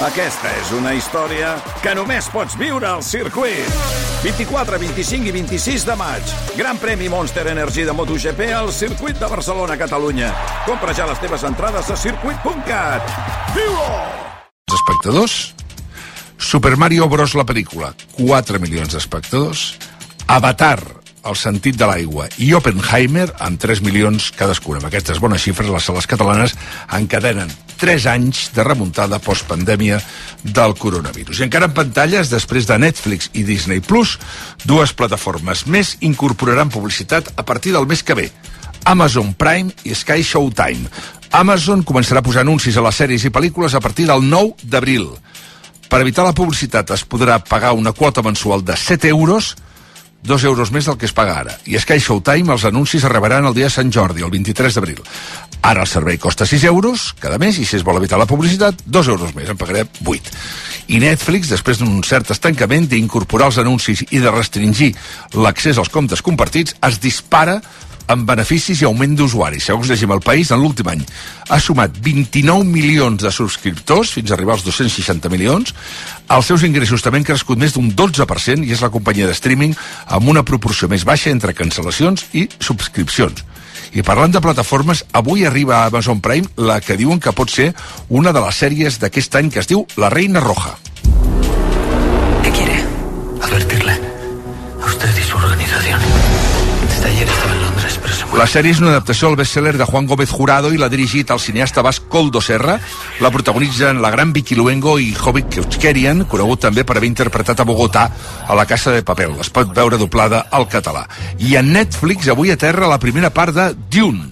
Aquesta és una història que només pots viure al circuit. 24, 25 i 26 de maig. Gran premi Monster Energy de MotoGP al circuit de Barcelona, Catalunya. Compra ja les teves entrades a circuit.cat. Viu-ho! Els espectadors Super Mario Bros. la pel·lícula, 4 milions d'espectadors. Avatar, el sentit de l'aigua, i Oppenheimer, amb 3 milions cadascuna. Amb aquestes bones xifres, les sales catalanes encadenen 3 anys de remuntada postpandèmia del coronavirus. I encara en pantalles, després de Netflix i Disney+, Plus, dues plataformes més incorporaran publicitat a partir del mes que ve. Amazon Prime i Sky Showtime. Amazon començarà a posar anuncis a les sèries i pel·lícules a partir del 9 d'abril. Per evitar la publicitat es podrà pagar una quota mensual de 7 euros, 2 euros més del que es paga ara. I Sky Showtime els anuncis arribaran el dia de Sant Jordi, el 23 d'abril. Ara el servei costa 6 euros cada mes i si es vol evitar la publicitat, 2 euros més, en pagarem 8. I Netflix, després d'un cert estancament d'incorporar els anuncis i de restringir l'accés als comptes compartits, es dispara amb beneficis i augment d'usuaris. Segons llegim el País, en l'últim any ha sumat 29 milions de subscriptors, fins a arribar als 260 milions. Els seus ingressos també han crescut més d'un 12% i és la companyia de streaming amb una proporció més baixa entre cancel·lacions i subscripcions. I parlant de plataformes, avui arriba a Amazon Prime la que diuen que pot ser una de les sèries d'aquest any que es diu La Reina Roja. ¿Qué quiere? Advertirle. A usted y su organización. La sèrie és una adaptació al best-seller de Juan Gómez Jurado i l'ha dirigit el cineasta basc Coldo Serra. La protagonitzen la gran Vicky Luengo i Jovic Keuchkerian, conegut també per haver interpretat a Bogotà a la Casa de Papel. Es pot veure doblada al català. I a Netflix avui aterra la primera part de Dune.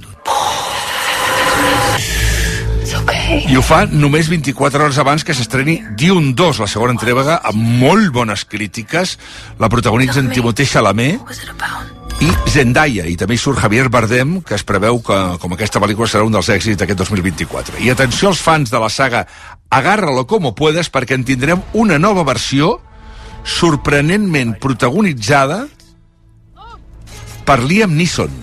I ho fa només 24 hores abans que s'estreni Dune 2, la segona entrega, amb molt bones crítiques. La protagonitzen Timothée Chalamet? I Zendaya, i també hi surt Javier Bardem, que es preveu que, com aquesta pel·lícula serà un dels èxits d'aquest 2024. I atenció als fans de la saga Agárralo como puedas, perquè en tindrem una nova versió sorprenentment protagonitzada per Liam Neeson.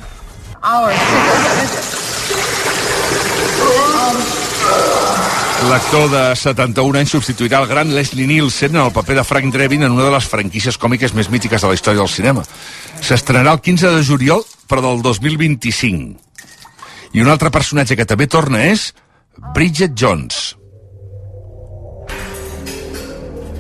L'actor de 71 anys substituirà el gran Leslie Nielsen en el paper de Frank Drebin en una de les franquícies còmiques més mítiques de la història del cinema. S'estrenarà el 15 de juliol, però del 2025. I un altre personatge que també torna és Bridget Jones.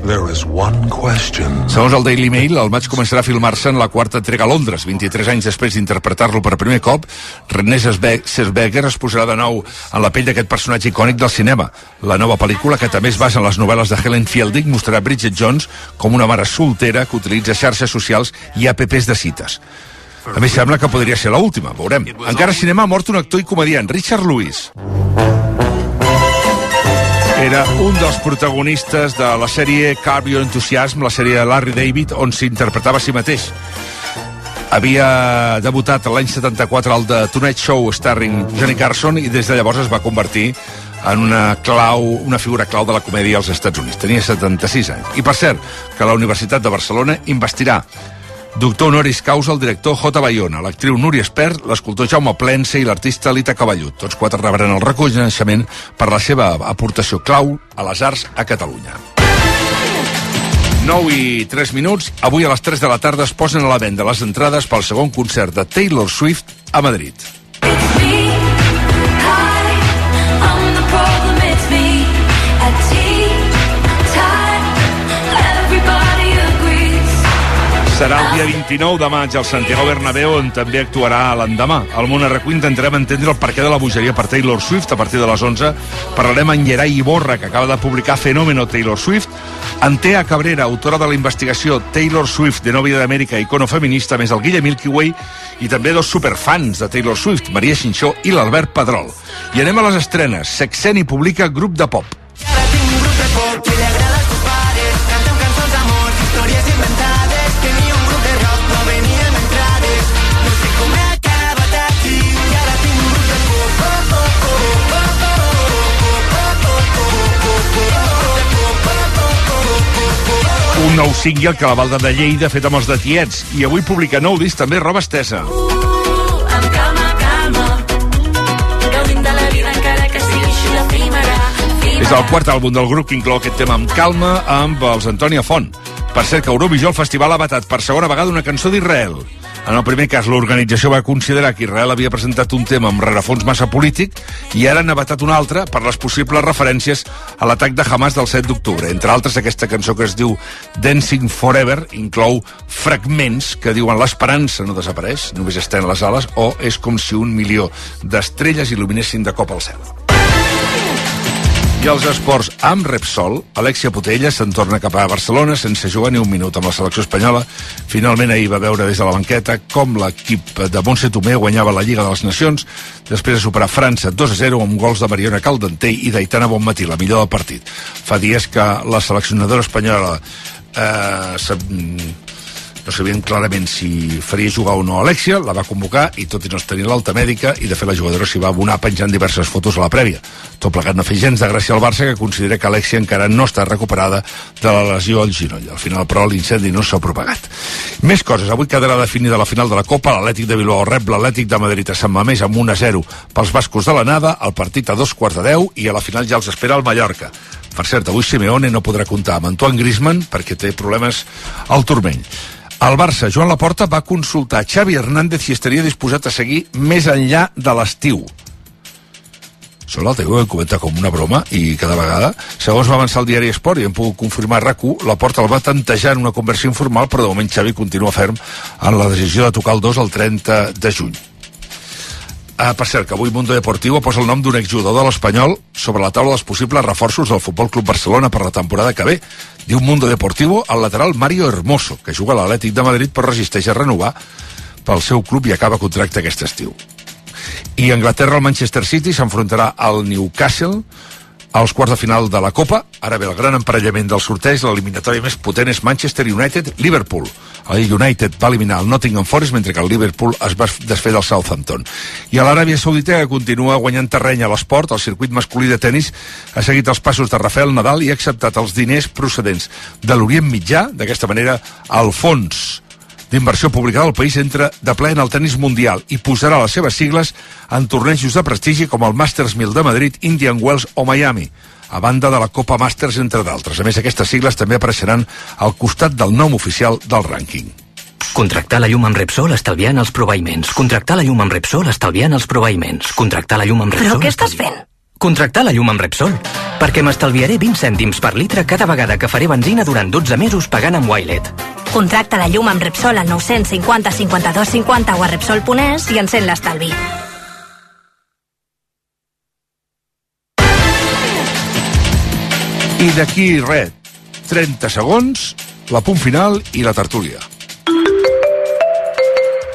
There is one question. Segons el Daily Mail, el maig començarà a filmar-se en la quarta entrega a Londres. 23 anys després d'interpretar-lo per primer cop, René Zellweger es posarà de nou en la pell d'aquest personatge icònic del cinema. La nova pel·lícula, que també es basa en les novel·les de Helen Fielding, mostrarà Bridget Jones com una mare soltera que utilitza xarxes socials i apps de cites. A més, sembla que podria ser l'última, veurem. Encara cinema ha mort un actor i comediant, Richard Lewis. Era un dels protagonistes de la sèrie Curb Your Enthusiasm, la sèrie de Larry David, on s'interpretava a si mateix. Havia debutat l'any 74 al The Tonight Show starring Johnny Carson i des de llavors es va convertir en una clau, una figura clau de la comèdia als Estats Units. Tenia 76 anys. I per cert, que la Universitat de Barcelona investirà Doctor honoris causa el director J. Bayona, l'actriu Núria Espert, l'escultor Jaume Plense i l'artista Lita Cavallut. Tots quatre rebran el reconeixement per la seva aportació clau a les arts a Catalunya. 9 i 3 minuts. Avui a les 3 de la tarda es posen a la venda les entrades pel segon concert de Taylor Swift a Madrid. Serà el dia 29 de maig al Santiago Bernabéu, on també actuarà l'endemà. Al Món RQ intentarem entendre el perquè de la bogeria per Taylor Swift a partir de les 11. Parlarem amb Gerai Iborra, que acaba de publicar Fenómeno Taylor Swift, Antea Cabrera, autora de la investigació Taylor Swift de Nòvia d'Amèrica, icono feminista, més el Guille Milky Way, i també dos superfans de Taylor Swift, Maria Xinxó i l'Albert Pedrol. I anem a les estrenes. Sexeni publica grup de pop. Un nou single que la Valda de Lleida ha fet amb els de Tiets. I avui publica nou disc també roba estesa. Amb calma, calma. Gaudim de la vida encara que sigui així efímera. És el quart àlbum del grup que inclou aquest tema amb calma amb els Antònia Font. Per cert que Eurovisió el festival ha batat per segona vegada una cançó d'Israel. En el primer cas, l'organització va considerar que Israel havia presentat un tema amb rerefons massa polític i ara n'ha batat un altre per les possibles referències a l'atac de Hamas del 7 d'octubre. Entre altres, aquesta cançó que es diu Dancing Forever inclou fragments que diuen l'esperança no desapareix, només està en les ales, o és com si un milió d'estrelles il·luminessin de cop al cel. I els esports amb Repsol, Alexia Potella se'n torna cap a Barcelona sense jugar ni un minut amb la selecció espanyola. Finalment ahir va veure des de la banqueta com l'equip de Montse Tomé guanyava la Lliga de les Nacions després de superar França 2-0 amb gols de Mariona Caldentell i d'Aitana Bonmatí, la millor del partit. Fa dies que la seleccionadora espanyola eh, no sabien clarament si faria jugar o no Alexia, la va convocar i tot i no tenir l'alta mèdica i de fet la jugadora s'hi va abonar penjant diverses fotos a la prèvia. Tot plegat no fer gens de gràcia al Barça que considera que Alexia encara no està recuperada de la lesió al ginoll. Al final, però, l'incendi no s'ha propagat. Més coses. Avui quedarà definida la final de la Copa. L'Atlètic de Bilbao rep l'Atlètic de Madrid a Sant Mamés amb 1-0 pels bascos de la Nada, el partit a dos quarts de deu i a la final ja els espera el Mallorca. Per cert, avui Simeone no podrà comptar amb Antoine Griezmann perquè té problemes al turmell. El Barça, Joan Laporta, va consultar Xavi Hernández si estaria disposat a seguir més enllà de l'estiu. Això l'altre ho he comentat com una broma i cada vegada, segons va avançar el diari Esport i hem pogut confirmar RAC1, la porta el va tantejar en una conversió informal, però de moment Xavi continua ferm en la decisió de tocar el 2 el 30 de juny. Ah, per cert, que avui Mundo Deportivo posa el nom d'un exjugador de l'Espanyol sobre la taula dels possibles reforços del Futbol Club Barcelona per la temporada que ve. Diu Mundo Deportivo al lateral Mario Hermoso, que juga a l'Atlètic de Madrid però resisteix a renovar pel seu club i acaba contracte aquest estiu. I Anglaterra el Manchester City s'enfrontarà al Newcastle als quarts de final de la Copa. Ara ve el gran emparellament del sorteig. L'eliminatòria més potent és Manchester United-Liverpool. El United va eliminar el Nottingham Forest mentre que el Liverpool es va desfer del Southampton. I a l'Aràbia Saudita, que continua guanyant terreny a l'esport, el circuit masculí de tennis ha seguit els passos de Rafael Nadal i ha acceptat els diners procedents de l'Orient Mitjà. D'aquesta manera, el fons d'inversió pública del país entra de ple en el tennis mundial i posarà les seves sigles en tornejos de prestigi com el Masters 1000 de Madrid, Indian Wells o Miami a banda de la Copa Masters, entre d'altres. A més, aquestes sigles també apareixeran al costat del nom oficial del rànquing. Contractar la llum amb Repsol estalviant els proveïments. Contractar la llum amb Repsol estalviant els proveïments. Contractar la llum amb Repsol... Però què estàs fent? Contractar la llum amb Repsol. Perquè m'estalviaré 20 cèntims per litre cada vegada que faré benzina durant 12 mesos pagant amb Wilet. Contracta la llum amb Repsol al 950 52 50 o a Repsol.es i encén l'estalvi. I d'aquí res, 30 segons, la punt final i la tertúlia.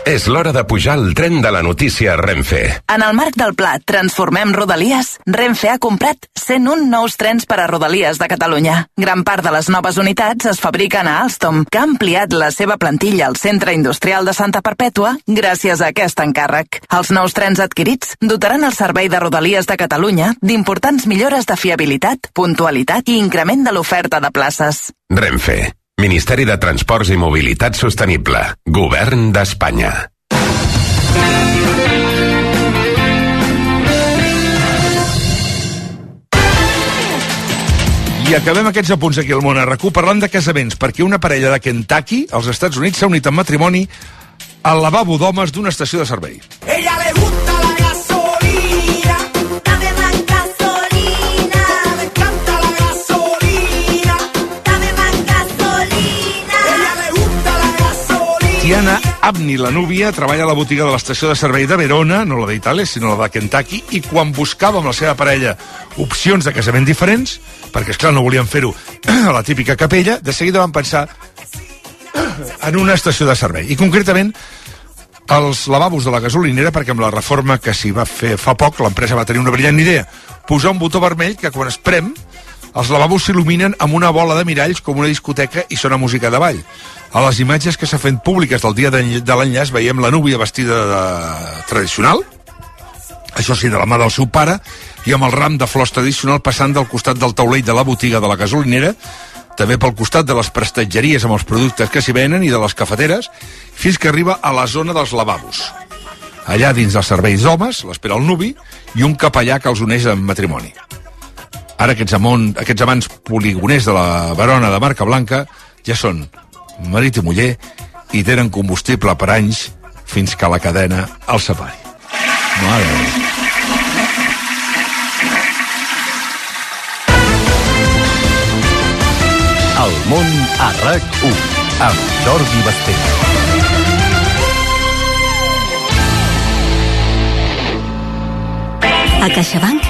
És l'hora de pujar al tren de la notícia Renfe. En el marc del pla Transformem Rodalies, Renfe ha comprat 101 nous trens per a Rodalies de Catalunya. Gran part de les noves unitats es fabriquen a Alstom, que ha ampliat la seva plantilla al Centre Industrial de Santa Perpètua gràcies a aquest encàrrec. Els nous trens adquirits dotaran el servei de Rodalies de Catalunya d'importants millores de fiabilitat, puntualitat i increment de l'oferta de places. Renfe. Ministeri de Transports i Mobilitat Sostenible. Govern d'Espanya. I acabem aquests apunts aquí al món a RAC1 parlant de casaments, perquè una parella de Kentucky, als Estats Units, s'ha unit en matrimoni al lavabo d'homes d'una estació de servei. Ella Tiana Abni, la núvia, treballa a la botiga de l'estació de servei de Verona, no la d'Itàlia, sinó la de Kentucky, i quan buscava amb la seva parella opcions de casament diferents, perquè, esclar, no volien fer-ho a la típica capella, de seguida van pensar en una estació de servei. I concretament els lavabos de la gasolinera, perquè amb la reforma que s'hi va fer fa poc, l'empresa va tenir una brillant idea. Posar un botó vermell que quan es prem, els lavabos s'il·luminen amb una bola de miralls com una discoteca i sona música de ball. A les imatges que s'ha fet públiques del dia de l'enllaç veiem la núvia vestida de... tradicional, això sí, de la mà del seu pare, i amb el ram de flors tradicional passant del costat del taulell de la botiga de la gasolinera, també pel costat de les prestatgeries amb els productes que s'hi venen i de les cafeteres, fins que arriba a la zona dels lavabos. Allà dins dels serveis d'homes l'espera el nuvi i un capellà que els uneix en matrimoni. Ara aquests, amont, aquests amants poligoners de la Barona de marca blanca ja són marit i muller i tenen combustible per anys fins que la cadena els separi. Mare meva. El món a RAC1 amb Jordi Basté. A CaixaBank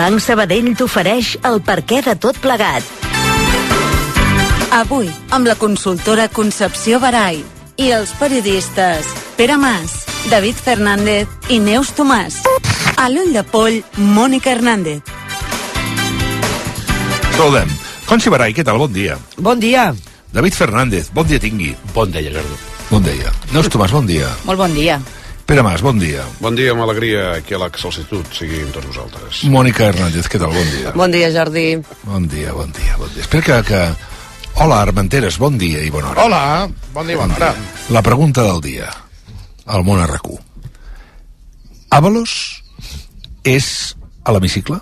Banc Sabadell t'ofereix el perquè de tot plegat. Avui, amb la consultora Concepció Barai i els periodistes Pere Mas, David Fernández i Neus Tomàs. A l'ull de poll, Mònica Hernández. Saludem. Conchi Barai, què tal? Bon dia. Bon dia. David Fernández, bon dia tingui. Bon dia, Jordi. Bon dia. Neus Tomàs, bon dia. Molt bon dia. Pere Mas, bon dia. Bon dia, amb alegria que l'excelsitud sigui amb tots vosaltres. Mònica Hernández, què tal? Bon dia. Bon dia, Jordi. Bon dia, bon dia, bon dia. Espera que... que... Hola, Armenteres, bon dia i bona hora. Hola, bon dia, bona hora. La pregunta del dia, al món arracú. Avalos és a l'hemicicle?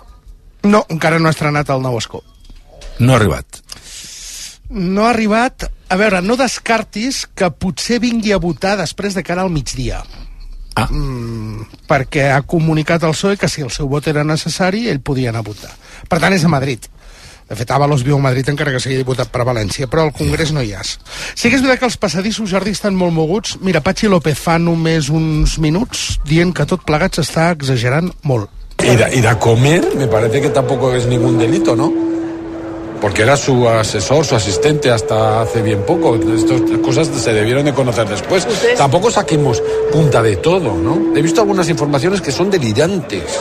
No, encara no ha estrenat el nou escó. No ha arribat. No ha arribat... A veure, no descartis que potser vingui a votar després de cara al migdia. Ah. Mm, perquè ha comunicat al PSOE que si el seu vot era necessari, ell podia anar a votar. Per tant, és a Madrid. De fet, Avalos viu a Madrid encara que sigui diputat per València, però al Congrés no hi és. Sí que és veritat que els passadissos, Jordi, estan molt moguts. Mira, Pachi López fa només uns minuts dient que tot plegat s'està exagerant molt. Y de, y de comer, me parece que tampoco es ningún delito, ¿no? Porque era su asesor, su asistente hasta hace bien poco. Estas cosas se debieron de conocer después. ¿Ustedes? Tampoco saquemos punta de todo, ¿no? He visto algunas informaciones que son delirantes.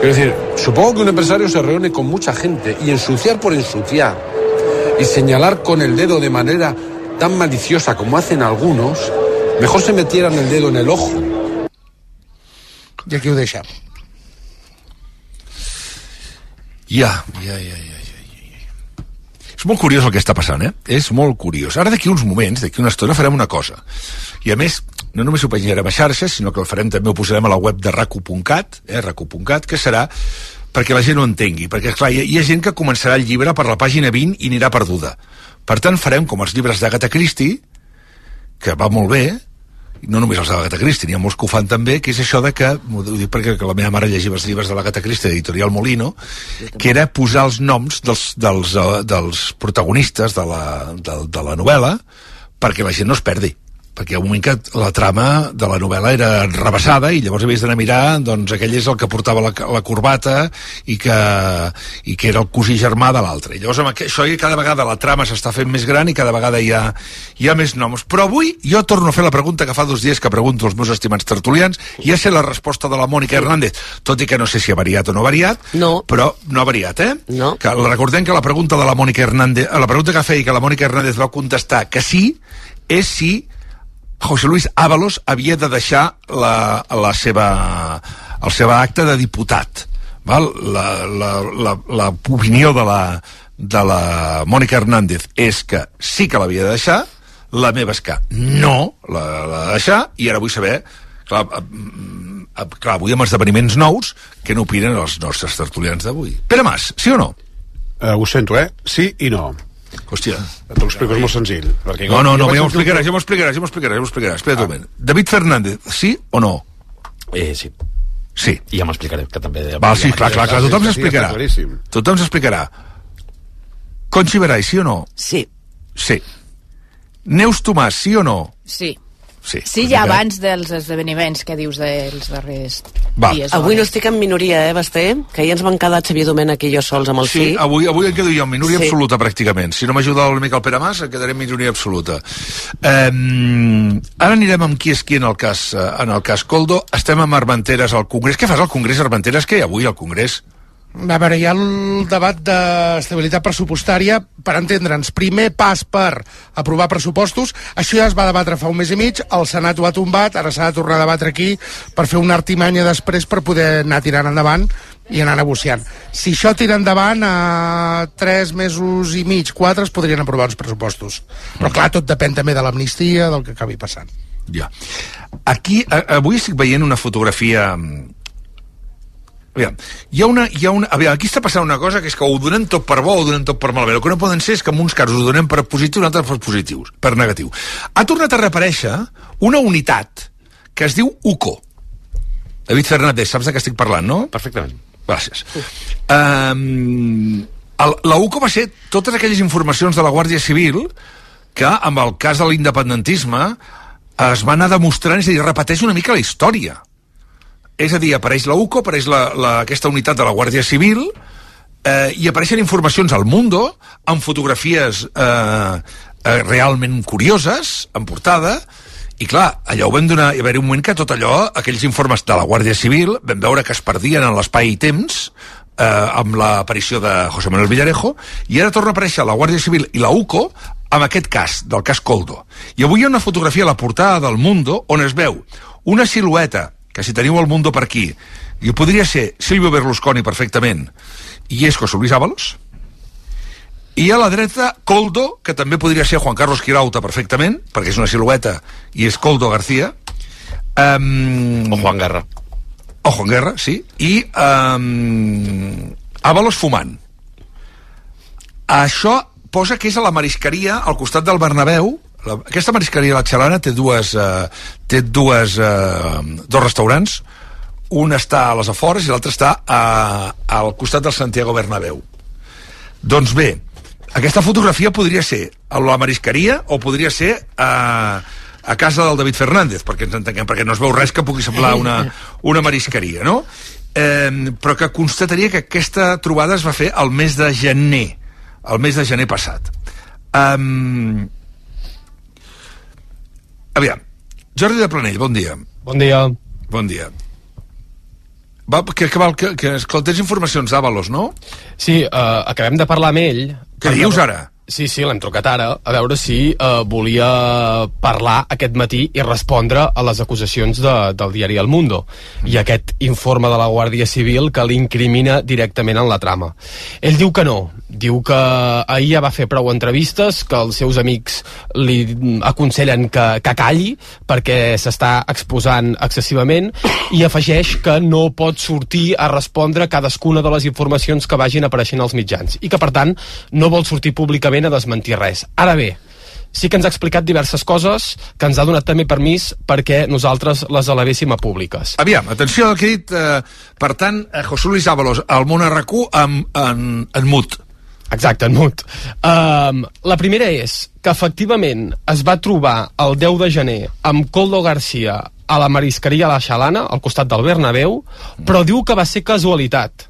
Quiero decir, supongo que un empresario se reúne con mucha gente y ensuciar por ensuciar y señalar con el dedo de manera tan maliciosa como hacen algunos, mejor se metieran el dedo en el ojo. I aquí ho deixem. Ja, ja, ja, ja. És molt curiós el que està passant, eh? És molt curiós. Ara d'aquí uns moments, d'aquí una estona, farem una cosa. I a més, no només ho penjarem a xarxes, sinó que el farem també, ho posarem a la web de racu.cat, eh, racu.cat, que serà perquè la gent ho entengui. Perquè, clar, hi hi ha gent que començarà el llibre per la pàgina 20 i anirà perduda. Per tant, farem com els llibres d'Agatha Christie, que va molt bé, no només els de l'Agatha Christie, n'hi ha molts que ho fan també, que és això de que, ho dic perquè que la meva mare llegia els llibres de l'Agatha Christie d'Editorial Molino, que era posar els noms dels, dels, uh, dels protagonistes de la, de, de la novel·la perquè la gent no es perdi perquè un moment que la trama de la novel·la era rebassada i llavors havies d'anar a mirar doncs aquell és el que portava la, la corbata i que, i que era el cosí germà de l'altre i llavors amb això i cada vegada la trama s'està fent més gran i cada vegada hi ha, hi ha més noms però avui jo torno a fer la pregunta que fa dos dies que pregunto als meus estimats tertulians i ja sé la resposta de la Mònica Hernández tot i que no sé si ha variat o no ha variat No. però no ha variat, eh? No. Que recordem que la pregunta de la Mònica Hernández, la pregunta que feia i que la Mònica Hernández va contestar que sí, és si José Luis Ábalos havia de deixar la, la seva, el seu acte de diputat. Val? La, la, la, la opinió de la, de la Mònica Hernández és que sí que l'havia de deixar, la meva és que no l'ha l'ha de deixar, i ara vull saber clar, eh, eh, clar, avui amb esdeveniments nous, què n'opinen els nostres tertulians d'avui? Pere Mas, sí o no? Uh, ho sento, eh? Sí i no. Hòstia. T'ho explico, és molt senzill. Perquè No, no, no, ja m'ho explicaràs, ja m'ho explicaràs, ja m'ho explicaràs, ja m'ho explicaràs. Espera't un moment. David Fernández, sí o no? Eh, sí. Sí. I ja m'explicaré, que també... Val, sí, clar, clar, clar, tothom s'explicarà. Tothom s'explicarà. Conchi Verai, sí o no? Sí. Sí. Neus Tomàs, sí o no? Sí. Sí. Sí, ja abans dels esdeveniments que dius dels darrers Va. dies. Avui no estic en minoria, eh, Basté? Que ahir ens van quedar Xavier Domènech i jo sols amb el sí. Sí, avui, avui em quedo jo en minoria Sí. absoluta, pràcticament. Si no m'ajuda una mica el Pere Mas, em quedaré en minoria absoluta. Um, ara anirem amb qui és qui en el cas, eh, en el cas Coldo. Estem amb Armenteres al Congrés. Què fas al Congrés, Armenteres? Què hi ha avui al Congrés? A veure, hi ha el debat d'estabilitat pressupostària per entendre'ns. Primer pas per aprovar pressupostos. Això ja es va debatre fa un mes i mig, el Senat ho ha tombat, ara s'ha de tornar a debatre aquí per fer una artimanya després per poder anar tirant endavant i anar negociant. Si això tira endavant, a tres mesos i mig, quatre, es podrien aprovar els pressupostos. Però clar, tot depèn també de l'amnistia, del que acabi passant. Ja. Aquí, avui estic veient una fotografia... Aviam, hi ha una, hi ha una, aviam, aquí està passant una cosa que és que ho donem tot per bo o ho donem tot per malament. El que no poden ser és que en uns casos ho donem per positiu i en altres per positius, per negatiu. Ha tornat a reaparèixer una unitat que es diu UCO. David Fernández, saps de què estic parlant, no? Perfectament. Gràcies. Um, el, la UCO va ser totes aquelles informacions de la Guàrdia Civil que, amb el cas de l'independentisme, es va anar demostrant, és a dir, repeteix una mica la història. És a dir, apareix la UCO, apareix la, la, aquesta unitat de la Guàrdia Civil, eh, i apareixen informacions al Mundo, amb fotografies eh, eh, realment curioses, en portada, i clar, allò ho vam donar, hi va haver un moment que tot allò, aquells informes de la Guàrdia Civil, vam veure que es perdien en l'espai i temps, eh, amb l'aparició de José Manuel Villarejo, i ara torna a aparèixer la Guàrdia Civil i la UCO amb aquest cas, del cas Coldo. I avui hi ha una fotografia a la portada del Mundo on es veu una silueta, que si teniu el Mundo per aquí, i podria ser Silvio Berlusconi perfectament, i és José Luis Ábalos, i a la dreta Coldo, que també podria ser Juan Carlos Quirauta perfectament, perquè és una silueta i és Coldo García. Um, O Juan Guerra. O Juan Guerra, sí. I um, Ábalos fumant. Això posa que és a la marisqueria al costat del Bernabéu la, aquesta marisqueria La Xalana té dues eh, té dues eh, dos restaurants. Un està a les afores i l'altre està a, al costat del Santiago Bernabéu. Doncs bé aquesta fotografia podria ser a la marisqueria o podria ser a, a casa del David Fernández perquè ens entenguem, perquè no es veu res que pugui semblar una, una marisqueria no? eh, però que constataria que aquesta trobada es va fer al mes de gener el mes de gener passat. Um, Aviam, Jordi de Planell, bon dia. Bon dia. Bon dia. Va, que, que, val, que, que, que tens informacions d'Avalos, no? Sí, uh, acabem de parlar amb ell. Què dius ara? Sí, sí, l'hem trucat ara a veure si uh, volia parlar aquest matí i respondre a les acusacions de, del diari El Mundo i aquest informe de la Guàrdia Civil que l'incrimina directament en la trama. Ell diu que no, diu que ahir ja va fer prou entrevistes, que els seus amics li aconsellen que, que calli perquè s'està exposant excessivament i afegeix que no pot sortir a respondre cadascuna de les informacions que vagin apareixent als mitjans i que per tant no vol sortir públicament a desmentir res. Ara bé, sí que ens ha explicat diverses coses que ens ha donat també permís perquè nosaltres les elevéssim a públiques. Aviam, atenció al que he dit. Eh, per tant, eh, José Luis Ábalos, al món RQ en, en, en mut. Exacte, en mut. Um, la primera és que efectivament es va trobar el 10 de gener amb Coldo Garcia a la marisqueria La Xalana, al costat del Bernabéu, però diu que va ser casualitat.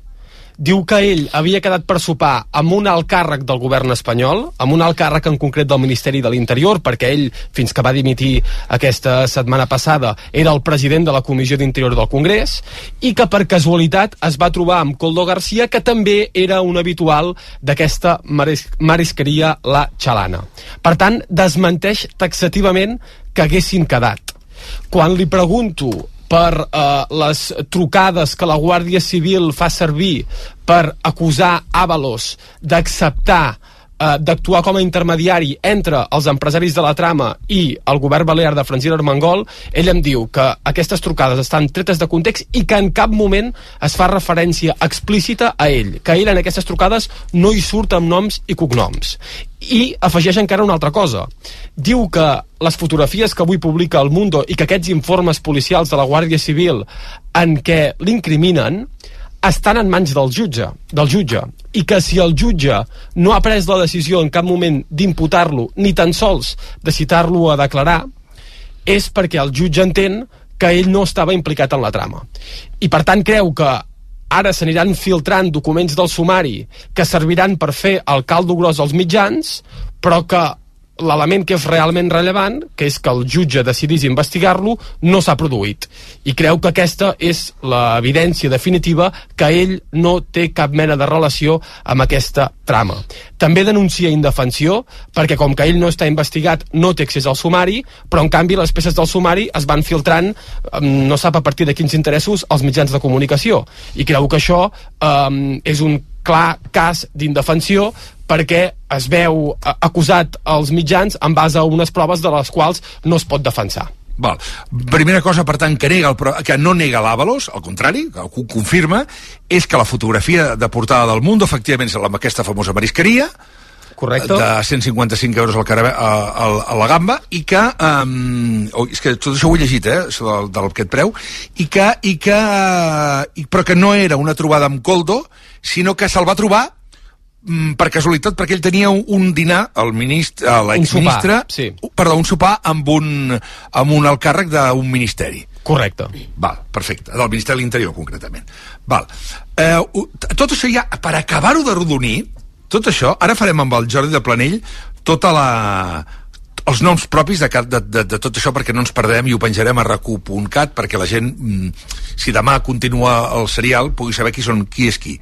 Diu que ell havia quedat per sopar amb un alt càrrec del govern espanyol, amb un alt càrrec en concret del Ministeri de l'Interior, perquè ell, fins que va dimitir aquesta setmana passada, era el president de la Comissió d'Interior del Congrés, i que per casualitat es va trobar amb Coldo Garcia, que també era un habitual d'aquesta maris marisqueria La Xalana. Per tant, desmenteix taxativament que haguessin quedat. Quan li pregunto per eh, les trucades que la Guàrdia Civil fa servir per acusar Avalos d'acceptar eh, d'actuar com a intermediari entre els empresaris de la trama i el govern balear de Francina Armengol, ell em diu que aquestes trucades estan tretes de context i que en cap moment es fa referència explícita a ell, que ell en aquestes trucades no hi surt amb noms i cognoms. I afegeix encara una altra cosa. Diu que les fotografies que avui publica El Mundo i que aquests informes policials de la Guàrdia Civil en què l'incriminen estan en mans del jutge, del jutge i que si el jutge no ha pres la decisió en cap moment d'imputar-lo ni tan sols de citar-lo a declarar és perquè el jutge entén que ell no estava implicat en la trama. I per tant creu que ara s'aniran filtrant documents del sumari que serviran per fer el caldo gros als mitjans, però que l'element que és realment rellevant, que és que el jutge decidís investigar-lo, no s'ha produït. I creu que aquesta és l'evidència definitiva que ell no té cap mena de relació amb aquesta trama. També denuncia indefensió, perquè com que ell no està investigat, no té accés al sumari, però en canvi les peces del sumari es van filtrant, no sap a partir de quins interessos, als mitjans de comunicació. I creu que això um, és un clar cas d'indefensió perquè es veu acusat als mitjans en base a unes proves de les quals no es pot defensar. Val. Primera cosa, per tant, que, nega el, que no nega l'Avalos, al contrari, que ho confirma, és que la fotografia de portada del Mundo, efectivament, és amb aquesta famosa marisqueria, Correcte. de 155 euros al carabé, a, a, a la gamba i que um, oh, és que tot això ho he llegit eh, del, del aquest preu i que, i que i, però que no era una trobada amb Coldo sinó que se'l va trobar per casualitat, perquè ell tenia un, dinar, el ministre, l'exministre, sopar, sí. perdó, un sopar amb un, amb un alt càrrec d'un ministeri. Correcte. Val, perfecte, del Ministeri de l'Interior, concretament. Val. Eh, tot això ja, per acabar-ho de rodonir, tot això, ara farem amb el Jordi de Planell tota la els noms propis de, de, de, de tot això perquè no ens perdem i ho penjarem a recu.cat perquè la gent, mm, si demà continua el serial, pugui saber qui són qui és qui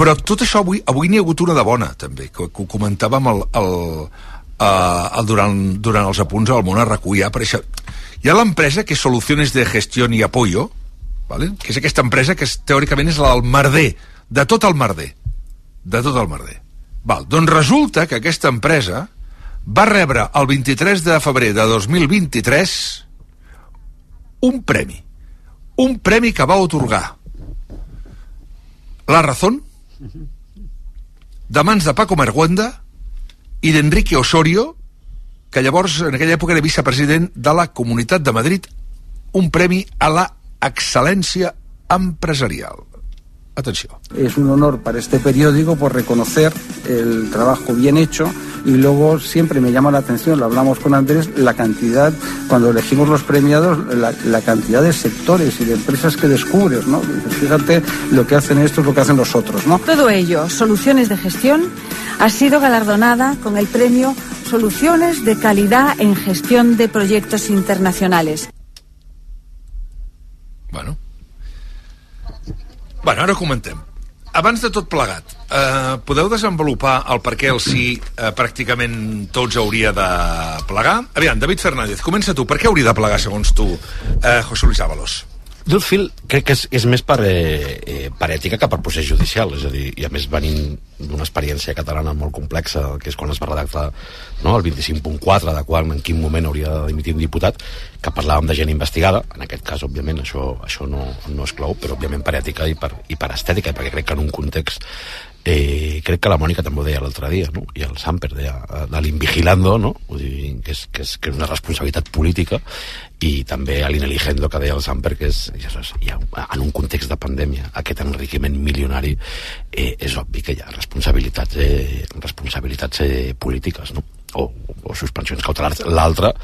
però tot això avui, avui n'hi ha hagut una de bona també, que, que ho comentàvem el, el, uh, el, durant, durant els apunts al món a recull. Ja apareix hi ha l'empresa que és Soluciones de Gestión y Apoyo ¿vale? que és aquesta empresa que és, teòricament és del merder de tot el merder de tot el merder. Val, doncs resulta que aquesta empresa va rebre el 23 de febrer de 2023 un premi un premi que va otorgar. La Razón de mans de Paco Marguenda i d'Enrique Osorio que llavors en aquella època era vicepresident de la Comunitat de Madrid un premi a la excel·lència empresarial atenció Es un honor para este periódico por reconocer el trabajo bien hecho y luego siempre me llama la atención, lo hablamos con Andrés, la cantidad, cuando elegimos los premiados, la, la cantidad de sectores y de empresas que descubres, ¿no? Fíjate lo que hacen estos, lo que hacen los otros, ¿no? Todo ello, Soluciones de Gestión, ha sido galardonada con el premio Soluciones de Calidad en Gestión de Proyectos Internacionales. Bueno. Bueno, ara comentem. Abans de tot plegat, eh, podeu desenvolupar el per què el sí eh, pràcticament tots hauria de plegar? Aviam, David Fernández, comença tu. Per què hauria de plegar, segons tu, eh, José Luis Ábalos? Jo el fil crec que és, és més per, eh, eh, per ètica que per procés judicial, és a dir, i a més venint d'una experiència catalana molt complexa, que és quan es va redactar no, el 25.4, de quan, en quin moment hauria de dimitir un diputat, que parlàvem de gent investigada, en aquest cas, òbviament, això, això no, no és clau, però òbviament per ètica i per, i per estètica, perquè crec que en un context Eh, crec que la Mònica també ho deia l'altre dia, no? i el Samper deia eh, de l'invigilando, no? Vull dir, que, és, que, és, que és una responsabilitat política, i també a l'Ineligendo que deia el Samper, que és, ja saps, ha, en un context de pandèmia, aquest enriquiment milionari, eh, és obvi que hi ha responsabilitats, eh, responsabilitats eh, polítiques, no? o, o suspensions cautelars. L'altra,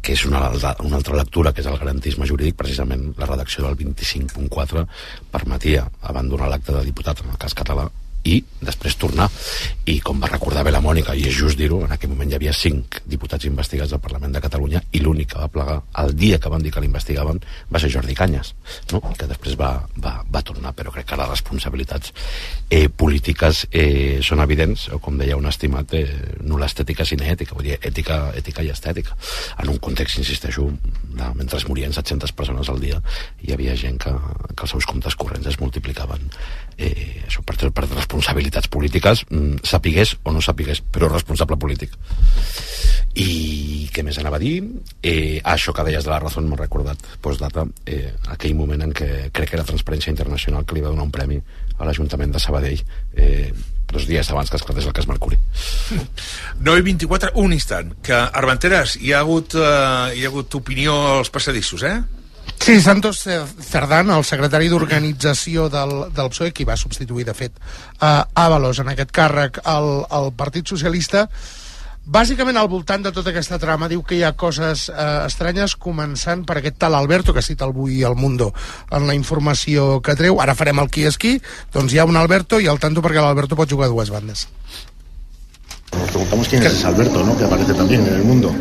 que és una, una altra lectura, que és el garantisme jurídic, precisament la redacció del 25.4 permetia abandonar l'acte de diputat en el cas català i després tornar. I com va recordar bé la Mònica, i és just dir-ho en aquell moment hi havia cinc diputats investigats al Parlament de Catalunya i l'únic que va plegar el dia que van dir que l'investigaven va ser Jordi Canyes no? que després va, va, va tornar. Però crec que les responsabilitats eh, polítiques eh, són evidents o com deia un estimat eh, no l'estètica sinó ètica vull dir, ètica, ètica i estètica. En un context, insisteixo de, mentre morien 700 persones al dia hi havia gent que, que els seus comptes corrents es multiplicaven eh, això per, per responsabilitats polítiques mm, sapigués o no sapigués però responsable polític. I què més anava a dir? Eh, això que deies de la raó m'ha recordat postdata eh, aquell moment en què crec que era Transparència Internacional que li va donar un premi a l'Ajuntament de Sabadell eh, dos dies abans que esclatés el cas Mercuri. 9 i 24, un instant que Armenteres, hi ha hagut, eh, hi ha hagut opinió als passadissos, eh? Sí, Santos Cerdán, el secretari d'organització del, del PSOE, qui va substituir, de fet, a Ábalos en aquest càrrec al, al Partit Socialista, Bàsicament, al voltant de tota aquesta trama, diu que hi ha coses eh, estranyes, començant per aquest tal Alberto, que cita el Bui i el Mundo en la informació que treu. Ara farem el qui és qui. Doncs hi ha un Alberto i al tanto perquè l'Alberto pot jugar a dues bandes. Nos preguntamos quién es ese Alberto, ¿no? Que aparece también en el mundo.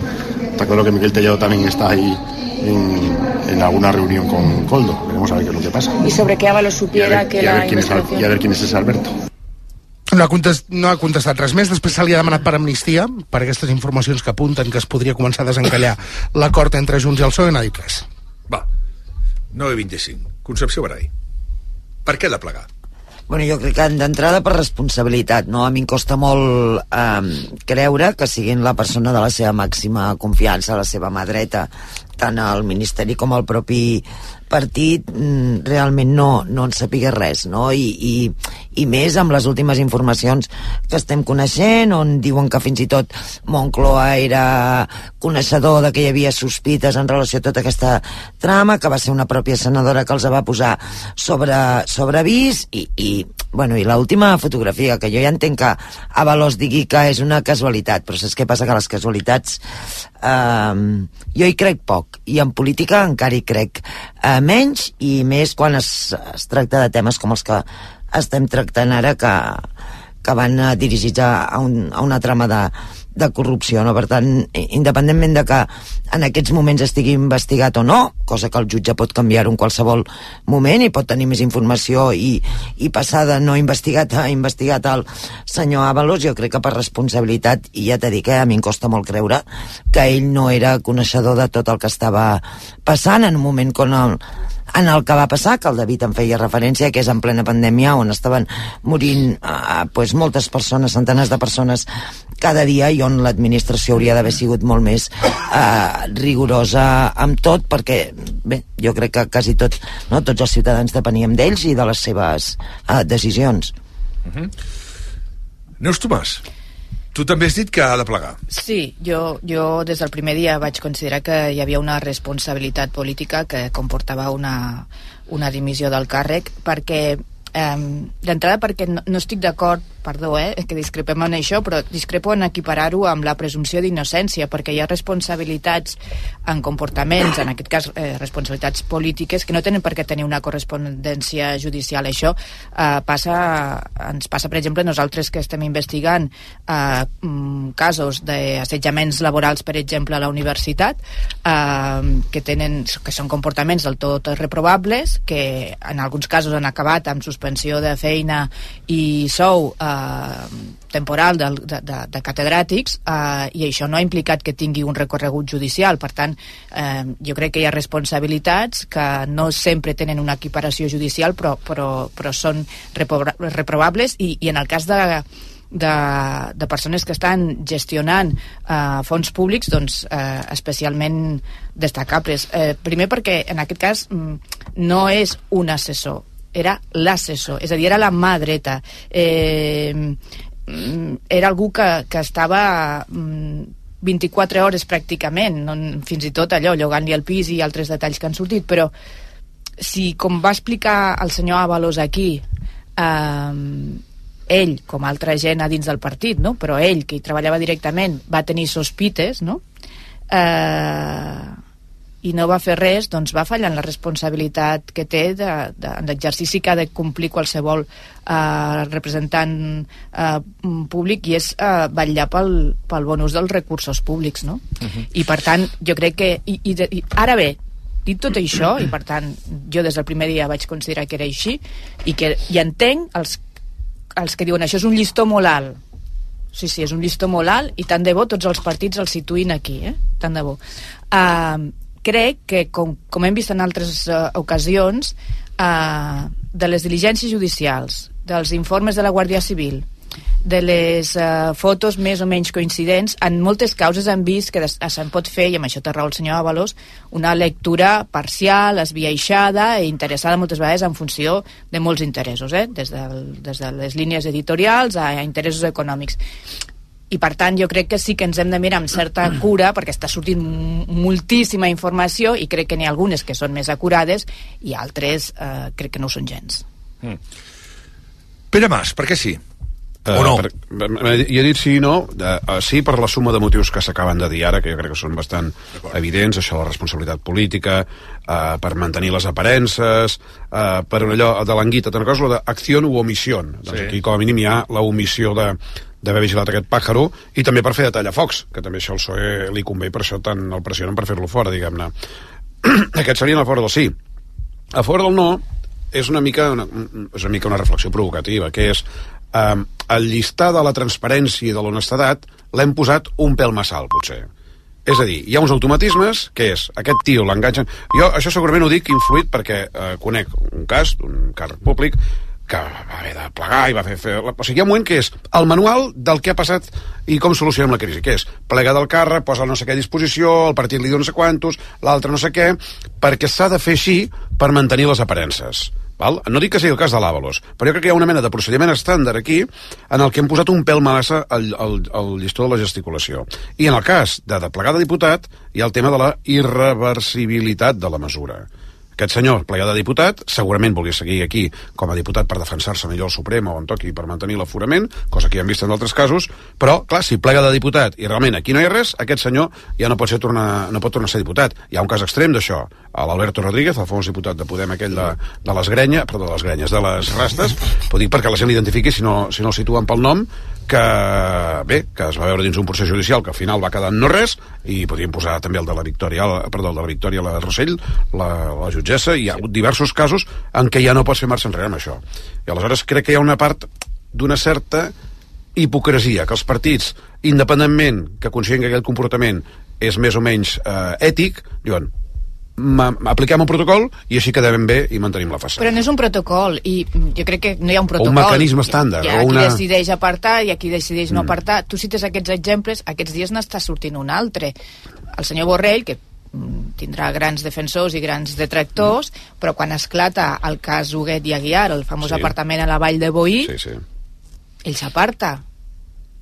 Está claro que Miguel Tellado también está ahí en, en alguna reunión con Coldo. Veremos a ver qué es lo que pasa. Y sobre qué Ábalos supiera ver, que y a la ver quién es, investigación... y a ver quién es ese Alberto. No ha, contest, no ha contestat res més. Després se li ha demanat per amnistia, per aquestes informacions que apunten que es podria començar a desencallar l'acord entre Junts i el PSOE, no ha dit res. Va, 9.25. Concepció Barai. Per què de plegar? Bueno, jo crec que d'entrada per responsabilitat, no? A mi em costa molt eh, creure que siguin la persona de la seva màxima confiança, la seva mà dreta, tant al Ministeri com al propi partit mm, realment no, no en sapigués res no? I, i, i més amb les últimes informacions que estem coneixent on diuen que fins i tot Moncloa era coneixedor de que hi havia sospites en relació a tota aquesta trama que va ser una pròpia senadora que els va posar sobre, sobre avís i, i, bueno, i l'última fotografia que jo ja entenc que Avalos digui que és una casualitat però saps què passa? que les casualitats eh, jo hi crec poc i en política encara hi crec eh, menys i més quan es, es tracta de temes com els que estem tractant ara que, que van eh, dirigits a, a, un, a una trama de, de corrupció, no? Per tant, independentment de que en aquests moments estigui investigat o no, cosa que el jutge pot canviar en qualsevol moment i pot tenir més informació i, i passar de no investigat a investigat el senyor Avalos, jo crec que per responsabilitat, i ja t'he dit que a mi em costa molt creure que ell no era coneixedor de tot el que estava passant en un moment quan el, en el que va passar, que el David en feia referència, que és en plena pandèmia on estaven morint eh, pues, moltes persones, centenars de persones cada dia i on l'administració hauria d'haver sigut molt més eh, rigorosa amb tot perquè, bé, jo crec que quasi tot, no, tots els ciutadans depeníem d'ells i de les seves eh, decisions. Uh -huh. Neus Tomàs, tu també has dit que ha de plegar. Sí, jo, jo des del primer dia vaig considerar que hi havia una responsabilitat política que comportava una, una dimissió del càrrec perquè eh, d'entrada perquè no, no estic d'acord perdó, eh, que discrepem en això, però discrepo en equiparar-ho amb la presumpció d'innocència, perquè hi ha responsabilitats en comportaments, en aquest cas eh, responsabilitats polítiques, que no tenen per què tenir una correspondència judicial. Això eh, passa, ens passa, per exemple, nosaltres que estem investigant eh, mm, casos d'assetjaments laborals, per exemple, a la universitat, eh, que, tenen, que són comportaments del tot reprobables, que en alguns casos han acabat amb suspensió de feina i sou eh, temporal de, de, de, de catedràtics eh, i això no ha implicat que tingui un recorregut judicial. Per tant, eh, jo crec que hi ha responsabilitats que no sempre tenen una equiparació judicial però, però, però són reprobables i, i en el cas de, de, de persones que estan gestionant eh, fons públics doncs, eh, especialment destacables. Eh, primer perquè en aquest cas mm, no és un assessor, era l'assessor, és a dir, era la mà dreta. Eh, mm, era algú que, que estava mm, 24 hores pràcticament, no, fins i tot allò, llogant-li el pis i altres detalls que han sortit, però si, com va explicar el senyor Avalos aquí, eh, ell, com altra gent a dins del partit, no? però ell, que hi treballava directament, va tenir sospites, no? Eh, i no va fer res, doncs va fallar en la responsabilitat que té de, de, en l'exercici que ha de complir qualsevol eh, representant eh, públic i és eh, vetllar pel, pel bon ús dels recursos públics, no? I per tant, jo crec que... I, i, de, i ara bé, dit tot això, i per tant, jo des del primer dia vaig considerar que era així, i que i entenc els, els que diuen això és un llistó molt alt. Sí, sí, és un llistó molt alt i tant de bo tots els partits el situïn aquí, eh? Tant de bo. Uh, crec que, com, com hem vist en altres uh, ocasions, uh, de les diligències judicials, dels informes de la Guàrdia Civil, de les uh, fotos més o menys coincidents, en moltes causes han vist que se'n pot fer, i amb això té raó el senyor Avalos, una lectura parcial, esbiaixada i interessada moltes vegades en funció de molts interessos, eh? des, del, des de les línies editorials a, a interessos econòmics i per tant jo crec que sí que ens hem de mirar amb certa cura perquè està sortint moltíssima informació i crec que n'hi ha algunes que són més acurades i altres eh, crec que no ho són gens Mm. Pere Mas, per què sí? O no? Per, jo he dit sí i no, de, uh, sí per la suma de motius que s'acaben de dir ara, que jo crec que són bastant evidents, això de la responsabilitat política, uh, per mantenir les aparences, uh, per allò de l'anguita, una cosa, d'acció o omissió. Doncs Sí. aquí com a mínim hi ha la omissió de d'haver vigilat aquest pàjaro i també per fer de tallafocs, que també això al PSOE li convé per això tant el pressionen per fer-lo fora, diguem-ne. Aquests serien a favor del sí. A favor del no és una mica una, és una, mica una reflexió provocativa, que és eh, el llistar de la transparència i de l'honestedat l'hem posat un pèl massa alt, potser. És a dir, hi ha uns automatismes, que és, aquest tio l'enganxen... Jo això segurament ho dic influït perquè eh, conec un cas d'un càrrec públic que va haver de plegar i va fer... fer... O sigui, hi ha un moment que és el manual del que ha passat i com solucionem la crisi, que és plega del càrrec, posa no sé què a disposició, el partit li diu no sé quantos, l'altre no sé què, perquè s'ha de fer així per mantenir les aparences. Val? No dic que sigui el cas de l'Àvalos, però jo crec que hi ha una mena de procediment estàndard aquí en el que hem posat un pèl massa al, al, al llistó de la gesticulació. I en el cas de deplegar de diputat hi ha el tema de la irreversibilitat de la mesura. Aquest senyor, plegat de diputat, segurament volia seguir aquí com a diputat per defensar-se millor al Suprem o on toqui per mantenir l'aforament, cosa que ja hem vist en altres casos, però, clar, si plega de diputat i realment aquí no hi ha res, aquest senyor ja no pot, ser tornar, no pot tornar a ser diputat. Hi ha un cas extrem d'això, l'Alberto Rodríguez, el famós diputat de Podem aquell de, de les grenyes, perdó, de les grenyes, de les rastes, dic perquè la gent l'identifiqui si no, si no el situen pel nom, que, bé, que es va veure dins un procés judicial que al final va quedar no res i podríem posar també el de la Victòria, el, perdó, el de la Victòria la Rossell, la, la jutgessa, i hi ha hagut diversos casos en què ja no pots fer marxa enrere amb això. I aleshores crec que hi ha una part d'una certa hipocresia, que els partits, independentment que considerin que aquell comportament és més o menys eh, ètic, diuen "Ma- apliquem un protocol i així quedem bé i mantenim la façana. Però no és un protocol, i jo crec que no hi ha un protocol. mecanisme estàndard, Hi ha o qui una- decideix apartar i qui decideix no Mm. apartar. Tu cites aquests exemples, aquests dies n'està sortint un altre. El senyor Borrell, que mm, tindrà grans defensors i grans detractors, però quan esclata el cas Huguet i Aguiar, el famós Sí. apartament a la vall de Boí, Sí, sí. ell s'aparta.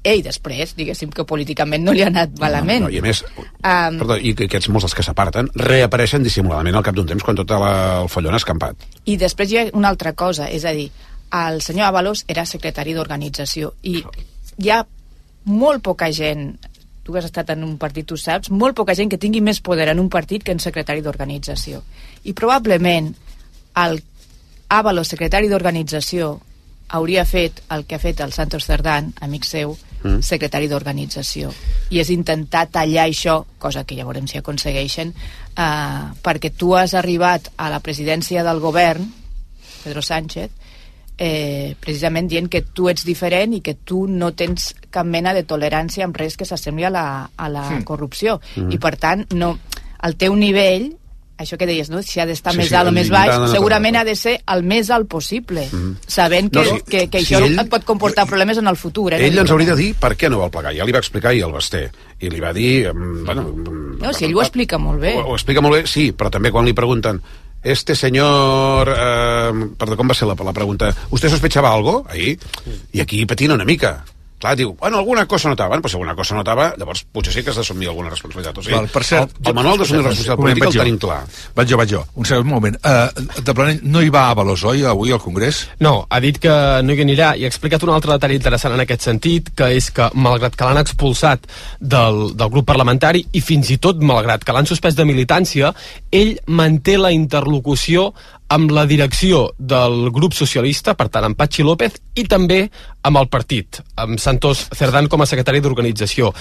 Ell després, diguéssim que políticament no li ha anat malament. No, I a més, Um, perdó, i que aquests molts dels que s'aparten reapareixen dissimuladament al cap d'un temps quan tot la, el follon ha escampat. I després hi ha una altra cosa, és a dir, el senyor Avalos era secretari d'organització i hi ha molt poca gent tu has estat en un partit, tu saps, molt poca gent que tingui més poder en un partit que en secretari d'organització. I probablement el Avalos, secretari d'organització, hauria fet el que ha fet el Santos Cerdán, amic seu, Mm. secretari d'organització. I és intentar tallar això, cosa que ja veurem si aconsegueixen, eh, perquè tu has arribat a la presidència del govern, Pedro Sánchez, eh, precisament dient que tu ets diferent i que tu no tens cap mena de tolerància amb res que s'assembli a la, a la Mm. corrupció. Mm. I per tant, no, el teu nivell això que deies, no? si ha d'estar Sí, més sí, alt o més baix, la segurament ha de ser el més alt possible, Mhm. sabent que, No, sí, que, que sí, això ell- et pot comportar problemes en el futur. Eh? Ell ens hauria de dir per què no vol plegar. Ja li va explicar ahir el Basté. I li va dir... mm, Bueno, mm, No, si ell ho explica molt bé. Ho, ho explica molt bé, sí, però també quan li pregunten este senyor... Eh, perdó, com va ser la, la pregunta? ¿Usted sospechaba algo? Ahí. I aquí patina una mica. Clar, diu, bueno, alguna cosa notava. Bueno, pues si alguna cosa notava, llavors potser sí que has d'assumir alguna responsabilitat. O sigui, Val, per cert, el, el manual d'assumir la responsabilitat moment, política el tenim clar. Vaig jo, vaig jo. Un segon moment. Uh, de Planell no hi va a Avalos, oi, avui al Congrés? No, ha dit que no hi anirà i ha explicat un altre detall interessant en aquest sentit, que és que, malgrat que l'han expulsat del, del grup parlamentari i fins i tot malgrat que l'han suspès de militància, ell manté la interlocució amb la direcció del grup socialista, per tant, amb Patxi López, i també amb el partit, amb Santos Cerdán com a secretari d'organització.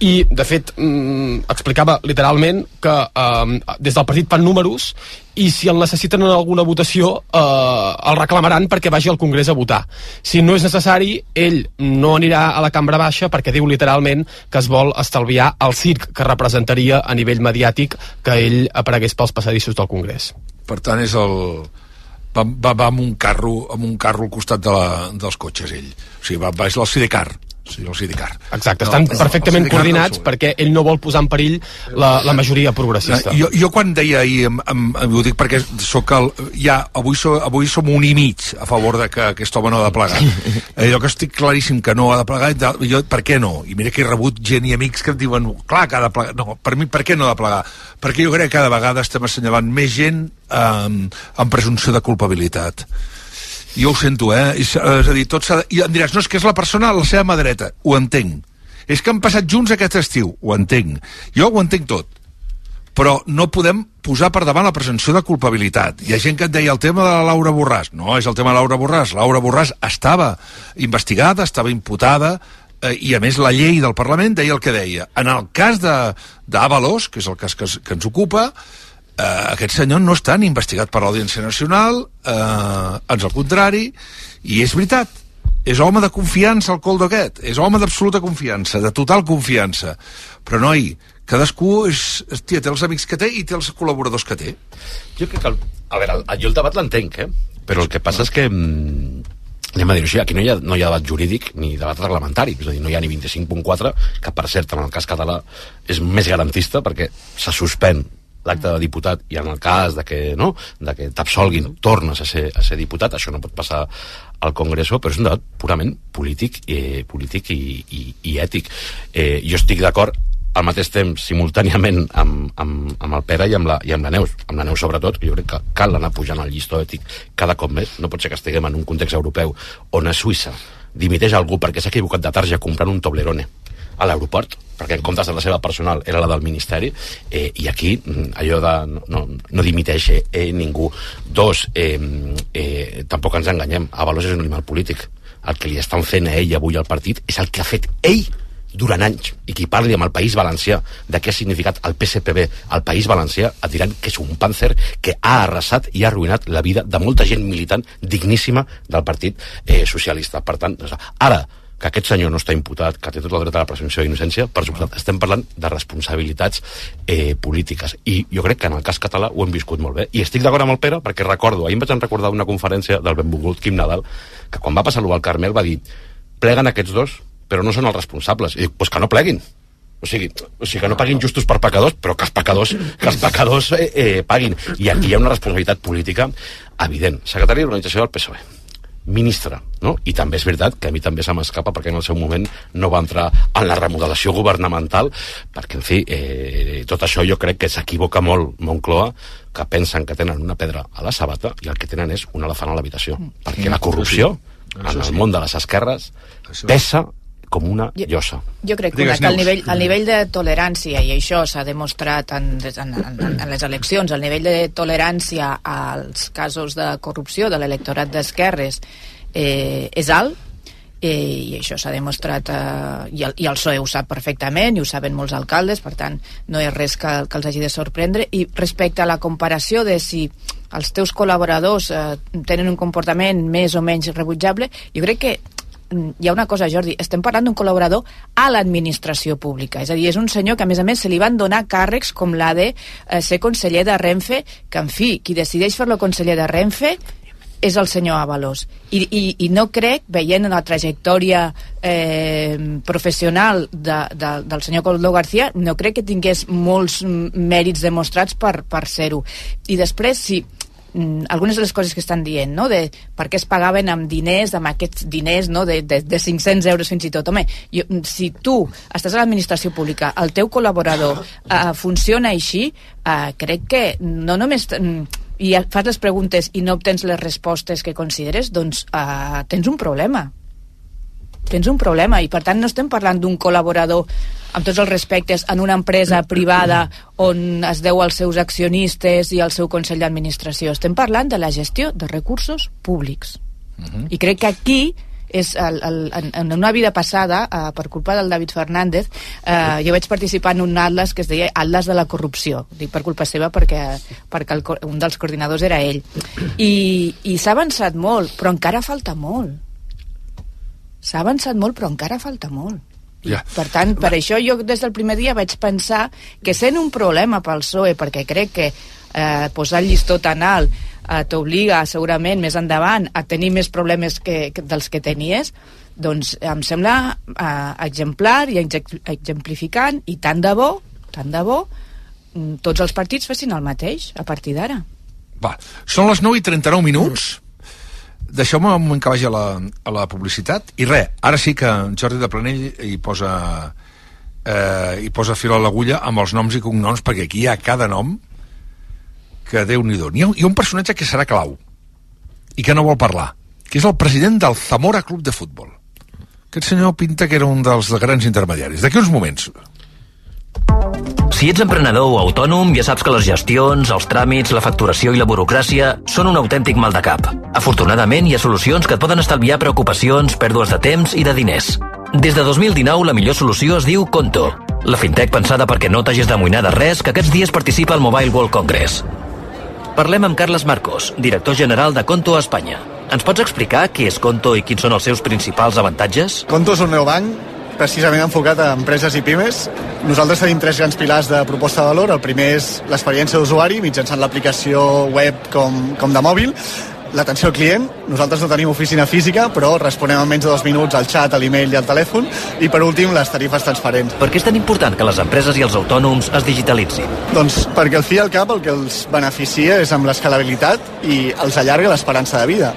I, de fet, mm, explicava literalment que eh, des del partit fan números i si el necessiten en alguna votació eh, el reclamaran perquè vagi al Congrés a votar. Si no és necessari, ell no anirà a la cambra baixa perquè diu literalment que es vol estalviar el circ que representaria a nivell mediàtic que ell aparegués pels passadissos del Congrés. Per tant, és el... Va, va, va amb un carro amb un carro al costat de la, dels cotxes, ell. O sigui, va, va és el Sidecar. Sí, el Sidecar. Exacte, estan No, perfectament el Sidecar coordinats del perquè ell no vol posar en perill la, la majoria progressista. Jo, jo quan deia ahir, em, em, em, ho dic perquè sóc el, ja, avui, so, avui som un i mig a favor de que aquest home no ha de plegar. Eh, jo que estic claríssim que no ha de plegar, jo, per què no? I mira que he rebut gent i amics que em diuen, clar que ha de plegar. No, per mi, per què no ha de plegar? Perquè jo crec que cada vegada estem assenyalant més gent eh, amb presumpció de culpabilitat. Jo ho sento, eh? És, a dir, tot s'ha. I em diràs, no, és que és la persona a la seva mà dreta. Ho entenc. És que han passat junts aquest estiu. Ho entenc. Jo ho entenc tot. Però no podem posar per davant la presumpció de culpabilitat. Hi ha gent que et deia el tema de la Laura Borràs. No, és el tema de Laura Borràs. Laura Borràs estava investigada, estava imputada, eh, i a més la llei del Parlament deia el que deia. En el cas d'Avalos, que és el cas que, que ens ocupa, eh, aquest senyor no està ni investigat per l'Audiència Nacional, eh, ans al contrari, i és veritat, és home de confiança el Coldo aquest, és home d'absoluta confiança, de total confiança. Però, noi, cadascú és, és, tia, té els amics que té i té els col·laboradors que té. Jo crec que... El, a veure, el, jo el debat l'entenc, eh? Però el que passa és que... Mm, anem a dir-ho així, aquí no hi, ha, no hi ha debat jurídic ni debat reglamentari, és a dir, no hi ha ni 25.4, que per cert, en el cas català és més garantista perquè se suspèn l'acte de diputat i en el cas de que, no, de que t'absolguin tornes a ser, a ser diputat, això no pot passar al Congreso, però és un debat purament polític, eh, polític i, i, i ètic. Eh, jo estic d'acord al mateix temps, simultàniament amb, amb, amb el Pere i amb, la, i amb la Neus, amb la Neus sobretot, jo crec que cal anar pujant el llistó ètic cada cop més, no pot ser que estiguem en un context europeu on a Suïssa dimiteix algú perquè s'ha equivocat de tarja comprant un Toblerone a l'aeroport, perquè en comptes de la seva personal era la del Ministeri, eh, i aquí mm, allò de no, no, dimiteix eh, ningú. Dos, eh, eh, tampoc ens enganyem, Avalos és un animal polític. El que li estan fent a ell avui al partit és el que ha fet ell durant anys i qui parli amb el País Valencià de què ha significat el PSPB al País Valencià et diran que és un pàncer que ha arrasat i ha arruïnat la vida de molta gent militant digníssima del Partit eh, Socialista. Per tant, ara que aquest senyor no està imputat, que té tot el dret a la presumpció d'innocència, per suposat, estem parlant de responsabilitats eh, polítiques. I jo crec que en el cas català ho hem viscut molt bé. I estic d'acord amb el Pere, perquè recordo, ahir em vaig recordar una conferència del benvolgut Quim Nadal, que quan va passar l'Uval Carmel va dir pleguen aquests dos, però no són els responsables. I dic, pues que no pleguin. O sigui, o sigui, que no paguin justos per pecadors, però que els pecadors, que els pecadors eh, eh, paguin. I aquí hi ha una responsabilitat política evident. Secretari d'Organització del PSOE ministre, no? I també és veritat que a mi també se m'escapa perquè en el seu moment no va entrar en la remodelació governamental perquè, en fi, eh, tot això jo crec que s'equivoca molt Moncloa que pensen que tenen una pedra a la sabata i el que tenen és un elefant a l'habitació. Perquè la corrupció, en Això el sí. món de les esquerres, pesa com una llosa. Jo crec que, una, que el, nivell, el nivell de tolerància, i això s'ha demostrat en, en, en, en les eleccions, el nivell de tolerància als casos de corrupció de l'electorat d'esquerres eh, és alt, eh, i això s'ha demostrat eh, i, el, i el PSOE ho sap perfectament i ho saben molts alcaldes, per tant no és res que, que els hagi de sorprendre i respecte a la comparació de si els teus col·laboradors eh, tenen un comportament més o menys rebutjable jo crec que hi ha una cosa, Jordi, estem parlant d'un col·laborador a l'administració pública, és a dir, és un senyor que a més a més se li van donar càrrecs com la de eh, ser conseller de Renfe, que en fi, qui decideix fer-lo conseller de Renfe és el senyor Avalos. I, i, i no crec, veient la trajectòria eh, professional de, de, del senyor Coldo García, no crec que tingués molts mèrits demostrats per, per ser-ho. I després, si mm, algunes de les coses que estan dient, no? de per què es pagaven amb diners, amb aquests diners no? de, de, de 500 euros fins i tot. Home, jo, si tu estàs a l'administració pública, el teu col·laborador eh, funciona així, eh, crec que no només... mm, i fas les preguntes i no obtens les respostes que consideres, doncs eh, tens un problema tens un problema i per tant no estem parlant d'un col·laborador amb tots els respectes en una empresa privada on es deu als seus accionistes i al seu consell d'administració estem parlant de la gestió de recursos públics i crec que aquí és el, el, en, en una vida passada, eh, per culpa del David Fernández, eh, jo vaig participar en un atlas que es deia Atlas de la corrupció. Dic per culpa seva perquè, perquè el, un dels coordinadors era ell. I, i s'ha avançat molt, però encara falta molt. S'ha avançat molt, però encara falta molt. Ja. Per tant, per això jo des del primer dia vaig pensar que sent un problema pel PSOE, perquè crec que eh, posar el llistó tan alt eh, t'obliga segurament més endavant a tenir més problemes que, que dels que tenies, doncs em sembla eh, exemplar i exemplificant i tant de bo, tant de bo, mm, tots els partits fessin el mateix a partir d'ara. Va, són les 9 i 39 minuts. Deixeu-me un moment que vagi a la, a la publicitat. I res, ara sí que en Jordi de Planell hi posa, eh, hi posa fil a l'agulla amb els noms i cognoms, perquè aquí hi ha cada nom que déu nhi Hi, ha, hi ha un personatge que serà clau i que no vol parlar. que és el president del Zamora Club de Futbol. Aquest senyor pinta que era un dels grans intermediaris. D'aquí uns moments. Si ets emprenedor o autònom, ja saps que les gestions, els tràmits, la facturació i la burocràcia són un autèntic mal de cap. Afortunadament, hi ha solucions que et poden estalviar preocupacions, pèrdues de temps i de diners. Des de 2019, la millor solució es diu Conto. La fintech pensada perquè no t'hagis d'amoïnar de res, que aquests dies participa al Mobile World Congress. Parlem amb Carles Marcos, director general de Conto a Espanya. Ens pots explicar què és Conto i quins són els seus principals avantatges? Conto és un neobanc precisament enfocat a empreses i pimes. Nosaltres tenim tres grans pilars de proposta de valor. El primer és l'experiència d'usuari mitjançant l'aplicació web com, com de mòbil. L'atenció al client, nosaltres no tenim oficina física, però responem en menys de dos minuts al xat, a l'email i al telèfon. I per últim, les tarifes transparents. Per què és tan important que les empreses i els autònoms es digitalitzin? Doncs perquè al fi i al cap el que els beneficia és amb l'escalabilitat i els allarga l'esperança de vida.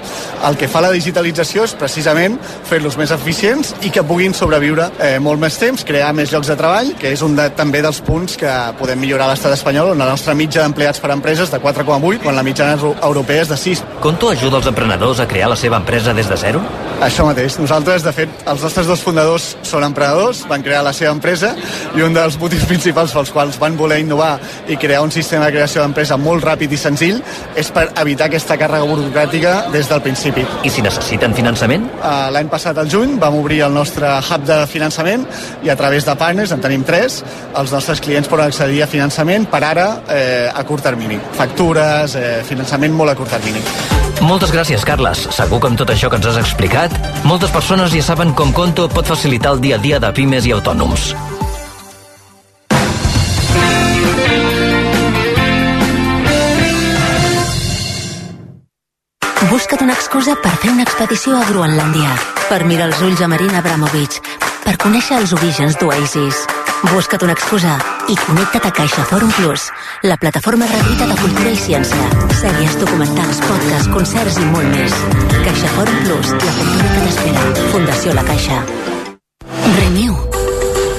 El que fa la digitalització és precisament fer-los més eficients i que puguin sobreviure eh, molt més temps, crear més llocs de treball, que és un de, també dels punts que podem millorar a l'estat espanyol, on la nostra mitja d'empleats per empreses de 4,8, quan la mitjana europea és de 6. Conto ajuda els emprenedors a crear la seva empresa des de zero? Això mateix. Nosaltres, de fet, els nostres dos fundadors són emprenedors, van crear la seva empresa i un dels motius principals pels quals van voler innovar i crear un sistema de creació d'empresa molt ràpid i senzill és per evitar aquesta càrrega burocràtica des del principi. I si necessiten finançament? Uh, L'any passat, al juny, vam obrir el nostre hub de finançament i a través de partners, en tenim tres, els nostres clients poden accedir a finançament per ara eh, a curt termini. Factures, eh, finançament molt a curt termini. Moltes gràcies, Carles. Segur que amb tot això que ens has explicat, moltes persones ja saben com Conto pot facilitar el dia a dia de pimes i autònoms. Busca't una excusa per fer una expedició a Groenlàndia, per mirar els ulls a Marina Abramovic, per conèixer els orígens d'Oasis. Busca't una excusa i connecta't a Caixa Forum Plus, la plataforma gratuïta de cultura i ciència. Sèries, documentals, podcasts, concerts i molt més. Caixa Forum Plus, la cultura que t'espera. Fundació La Caixa. Renew.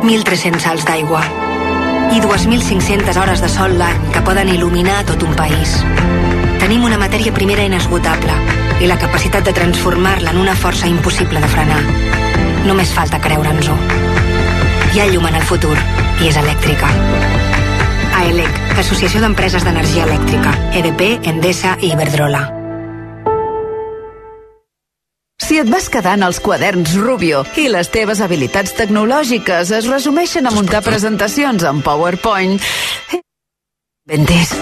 1.300 salts d'aigua i 2.500 hores de sol l'any que poden il·luminar tot un país. Tenim una matèria primera inesgotable i la capacitat de transformar-la en una força impossible de frenar. Només falta creure'ns-ho. Hi ha llum en el futur i és elèctrica. AELEC, Associació d'Empreses d'Energia Elèctrica, EDP, Endesa i Iberdrola. Si et vas quedant els quaderns Rubio i les teves habilitats tecnològiques es resumeixen a muntar presentacions en PowerPoint... Ventes.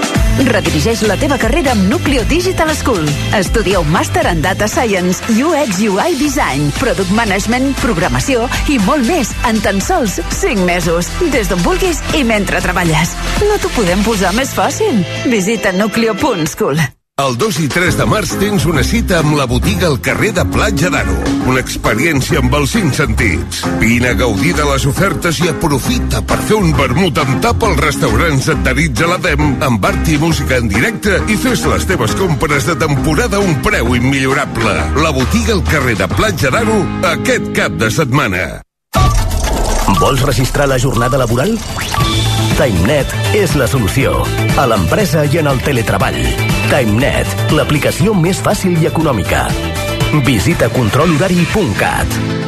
Redirigeix la teva carrera amb Nucleo Digital School. Estudia un màster en Data Science, UX UI Design, Product Management, Programació i molt més en tan sols 5 mesos. Des d'on vulguis i mentre treballes. No t'ho podem posar més fàcil. Visita nucleo.school. El 2 i 3 de març tens una cita amb la botiga al carrer de Platja d'Aro. Una experiència amb els cinc sentits. Vine a gaudir de les ofertes i aprofita per fer un vermut amb tap als restaurants adherits a la DEM, amb art i música en directe i fes les teves compres de temporada a un preu immillorable. La botiga al carrer de Platja d'Aro aquest cap de setmana. Vols registrar la jornada laboral? TimeNet és la solució. A l'empresa i en el teletreball. TimeNet, l'aplicació més fàcil i econòmica. Visita controlhorari.cat.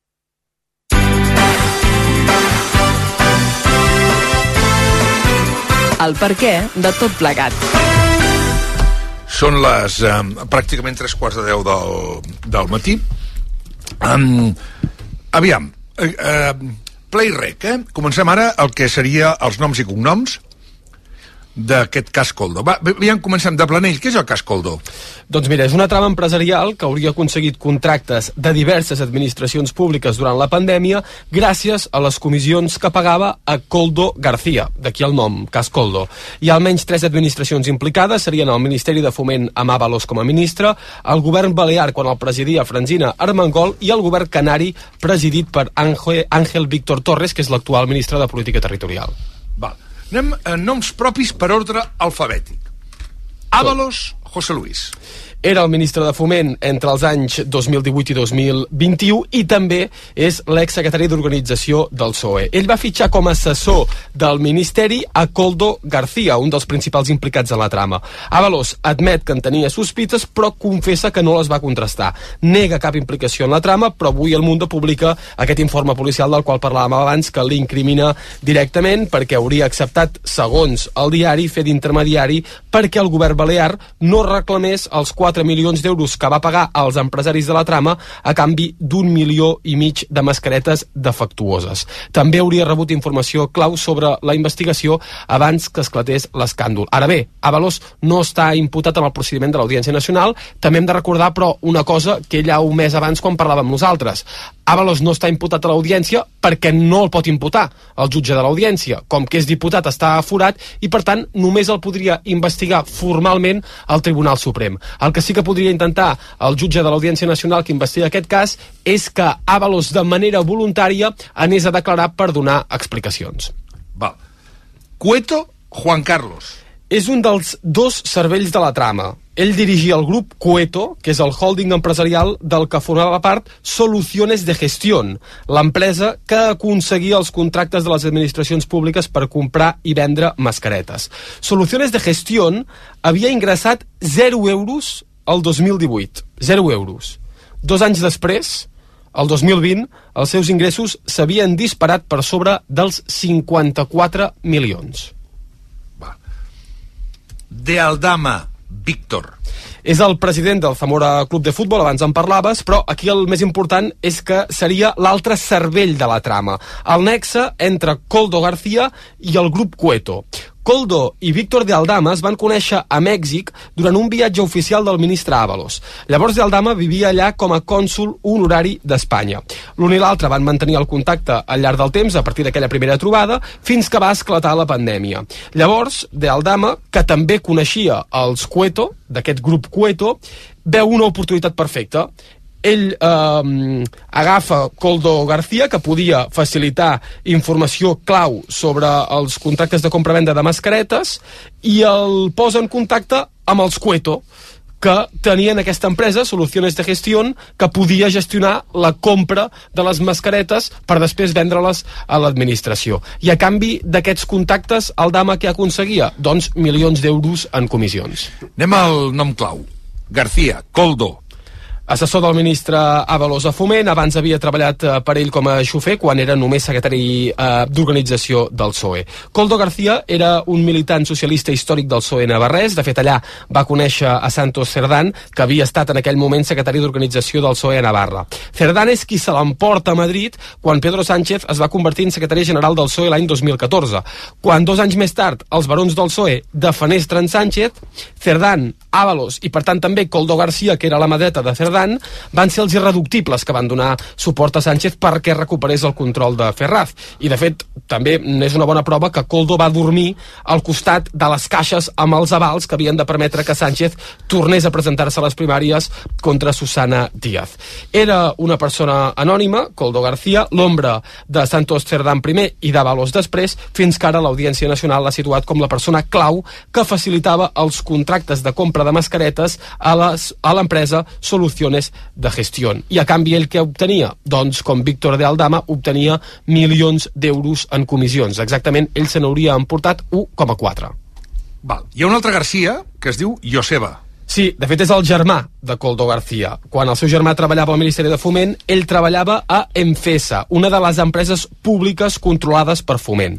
El per què de tot plegat. Són les eh, pràcticament tres quarts de deu del, del matí. Um, aviam, eh, eh, play rec, eh? Comencem ara el que seria els noms i cognoms d'aquest cas Coldo. Va, aviam, comencem de Planell. Què és el cas Coldo? Doncs mira, és una trama empresarial que hauria aconseguit contractes de diverses administracions públiques durant la pandèmia gràcies a les comissions que pagava a Coldo García, d'aquí el nom, cas Coldo. Hi ha almenys tres administracions implicades, serien el Ministeri de Foment amb Avalos com a ministre, el govern balear quan el presidia Franzina Armengol i el govern canari presidit per Ángel, Ángel Víctor Torres, que és l'actual ministre de Política Territorial. Val. Anem a noms propis per ordre alfabètic. Ábalos, José Luis. Era el ministre de Foment entre els anys 2018 i 2021 i també és l'exsecretari d'Organització del PSOE. Ell va fitxar com a assessor del Ministeri a Coldo García, un dels principals implicats en la trama. Avalos admet que en tenia sospites, però confessa que no les va contrastar. Nega cap implicació en la trama, però avui el Mundo publica aquest informe policial del qual parlàvem abans, que l'incrimina directament perquè hauria acceptat, segons el diari, fer d'intermediari perquè el govern balear no reclamés els 4 milions d'euros que va pagar als empresaris de la trama a canvi d'un milió i mig de mascaretes defectuoses. També hauria rebut informació clau sobre la investigació abans que esclatés l'escàndol. Ara bé, Avalos no està imputat en el procediment de l'Audiència Nacional. També hem de recordar, però, una cosa que ell ha omès abans quan parlàvem nosaltres. Avalos no està imputat a l'Audiència perquè no el pot imputar el jutge de l'Audiència. Com que és diputat està aforat i, per tant, només el podria investigar formalment al Tribunal Suprem. El que sí que podria intentar el jutge de l'Audiència Nacional que investiga aquest cas és que Avalos, de manera voluntària, anés a declarar per donar explicacions. Val. Cueto, Juan Carlos. És un dels dos cervells de la trama. Ell dirigia el grup Cueto, que és el holding empresarial del que formava part Soluciones de Gestión, l'empresa que aconseguia els contractes de les administracions públiques per comprar i vendre mascaretes. Soluciones de Gestión havia ingressat 0 euros el 2018. 0 euros. Dos anys després, el 2020, els seus ingressos s'havien disparat per sobre dels 54 milions. De Aldama, Víctor. És el president del Zamora Club de Futbol, abans en parlaves, però aquí el més important és que seria l'altre cervell de la trama, el nexe entre Coldo García i el grup Cueto. Coldo i Víctor de Aldama es van conèixer a Mèxic durant un viatge oficial del ministre Ábalos. Llavors de Aldama vivia allà com a cònsul honorari d'Espanya. L'un i l'altre van mantenir el contacte al llarg del temps a partir d'aquella primera trobada fins que va esclatar la pandèmia. Llavors, de Aldama, que també coneixia els Cueto, d'aquest grup Cueto, veu una oportunitat perfecta ell eh, agafa Coldo García, que podia facilitar informació clau sobre els contractes de compra-venda de mascaretes, i el posa en contacte amb els Cueto, que tenien aquesta empresa, Soluciones de Gestión, que podia gestionar la compra de les mascaretes per després vendre-les a l'administració. I a canvi d'aquests contactes, el Dama que aconseguia? Doncs milions d'euros en comissions. Anem al nom clau. García, Coldo, assessor del ministre Avalos a Foment, abans havia treballat eh, per ell com a xofer quan era només secretari eh, d'organització del PSOE. Coldo García era un militant socialista històric del PSOE navarrès, de fet allà va conèixer a Santos Cerdán, que havia estat en aquell moment secretari d'organització del PSOE a Navarra. Cerdán és qui se l'emporta a Madrid quan Pedro Sánchez es va convertir en secretari general del PSOE l'any 2014. Quan dos anys més tard els barons del PSOE defenestren Sánchez, Cerdán, Ábalos i per tant també Coldo García, que era la madeta de Cerdán, van ser els irreductibles que van donar suport a Sánchez perquè recuperés el control de Ferraz. I de fet, també és una bona prova que Coldo va dormir al costat de les caixes amb els avals que havien de permetre que Sánchez tornés a presentar-se a les primàries contra Susana Díaz. Era una persona anònima, Coldo García, l'ombra de Santos Cerdán primer i d'Avalos després, fins que ara l'Audiència Nacional l'ha situat com la persona clau que facilitava els contractes de compra de mascaretes a les- a Soluciones de Gestió. I a canvi ell què obtenia? Doncs, com Víctor de Aldama, obtenia milions d'euros en comissions. Exactament, ell se n'hauria emportat 1,4. Val. Hi ha un altre Garcia que es diu Joseba. Sí, de fet és el germà de Coldo García. Quan el seu germà treballava al Ministeri de Foment, ell treballava a Enfesa, una de les empreses públiques controlades per Foment.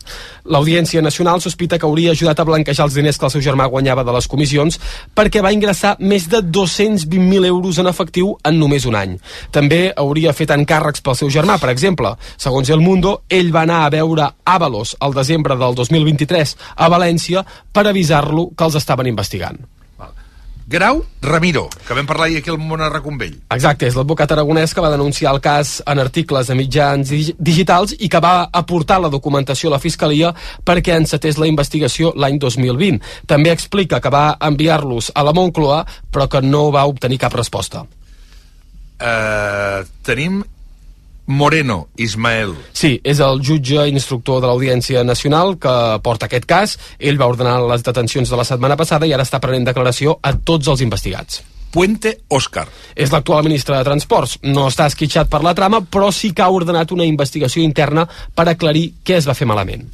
L'Audiència Nacional sospita que hauria ajudat a blanquejar els diners que el seu germà guanyava de les comissions perquè va ingressar més de 220.000 euros en efectiu en només un any. També hauria fet encàrrecs pel seu germà, per exemple. Segons El Mundo, ell va anar a veure Ábalos al desembre del 2023 a València per avisar-lo que els estaven investigant. Grau Ramiro, que vam parlar ahir aquí al món a Reconvell. Exacte, és l'advocat aragonès que va denunciar el cas en articles de mitjans dig- digitals i que va aportar la documentació a la Fiscalia perquè encetés la investigació l'any 2020. També explica que va enviar-los a la Moncloa però que no va obtenir cap resposta. Uh, tenim Moreno, Ismael. Sí, és el jutge instructor de l'Audiència Nacional que porta aquest cas. Ell va ordenar les detencions de la setmana passada i ara està prenent declaració a tots els investigats. Puente Òscar. És l'actual ministre de Transports. No està esquitxat per la trama, però sí que ha ordenat una investigació interna per aclarir què es va fer malament.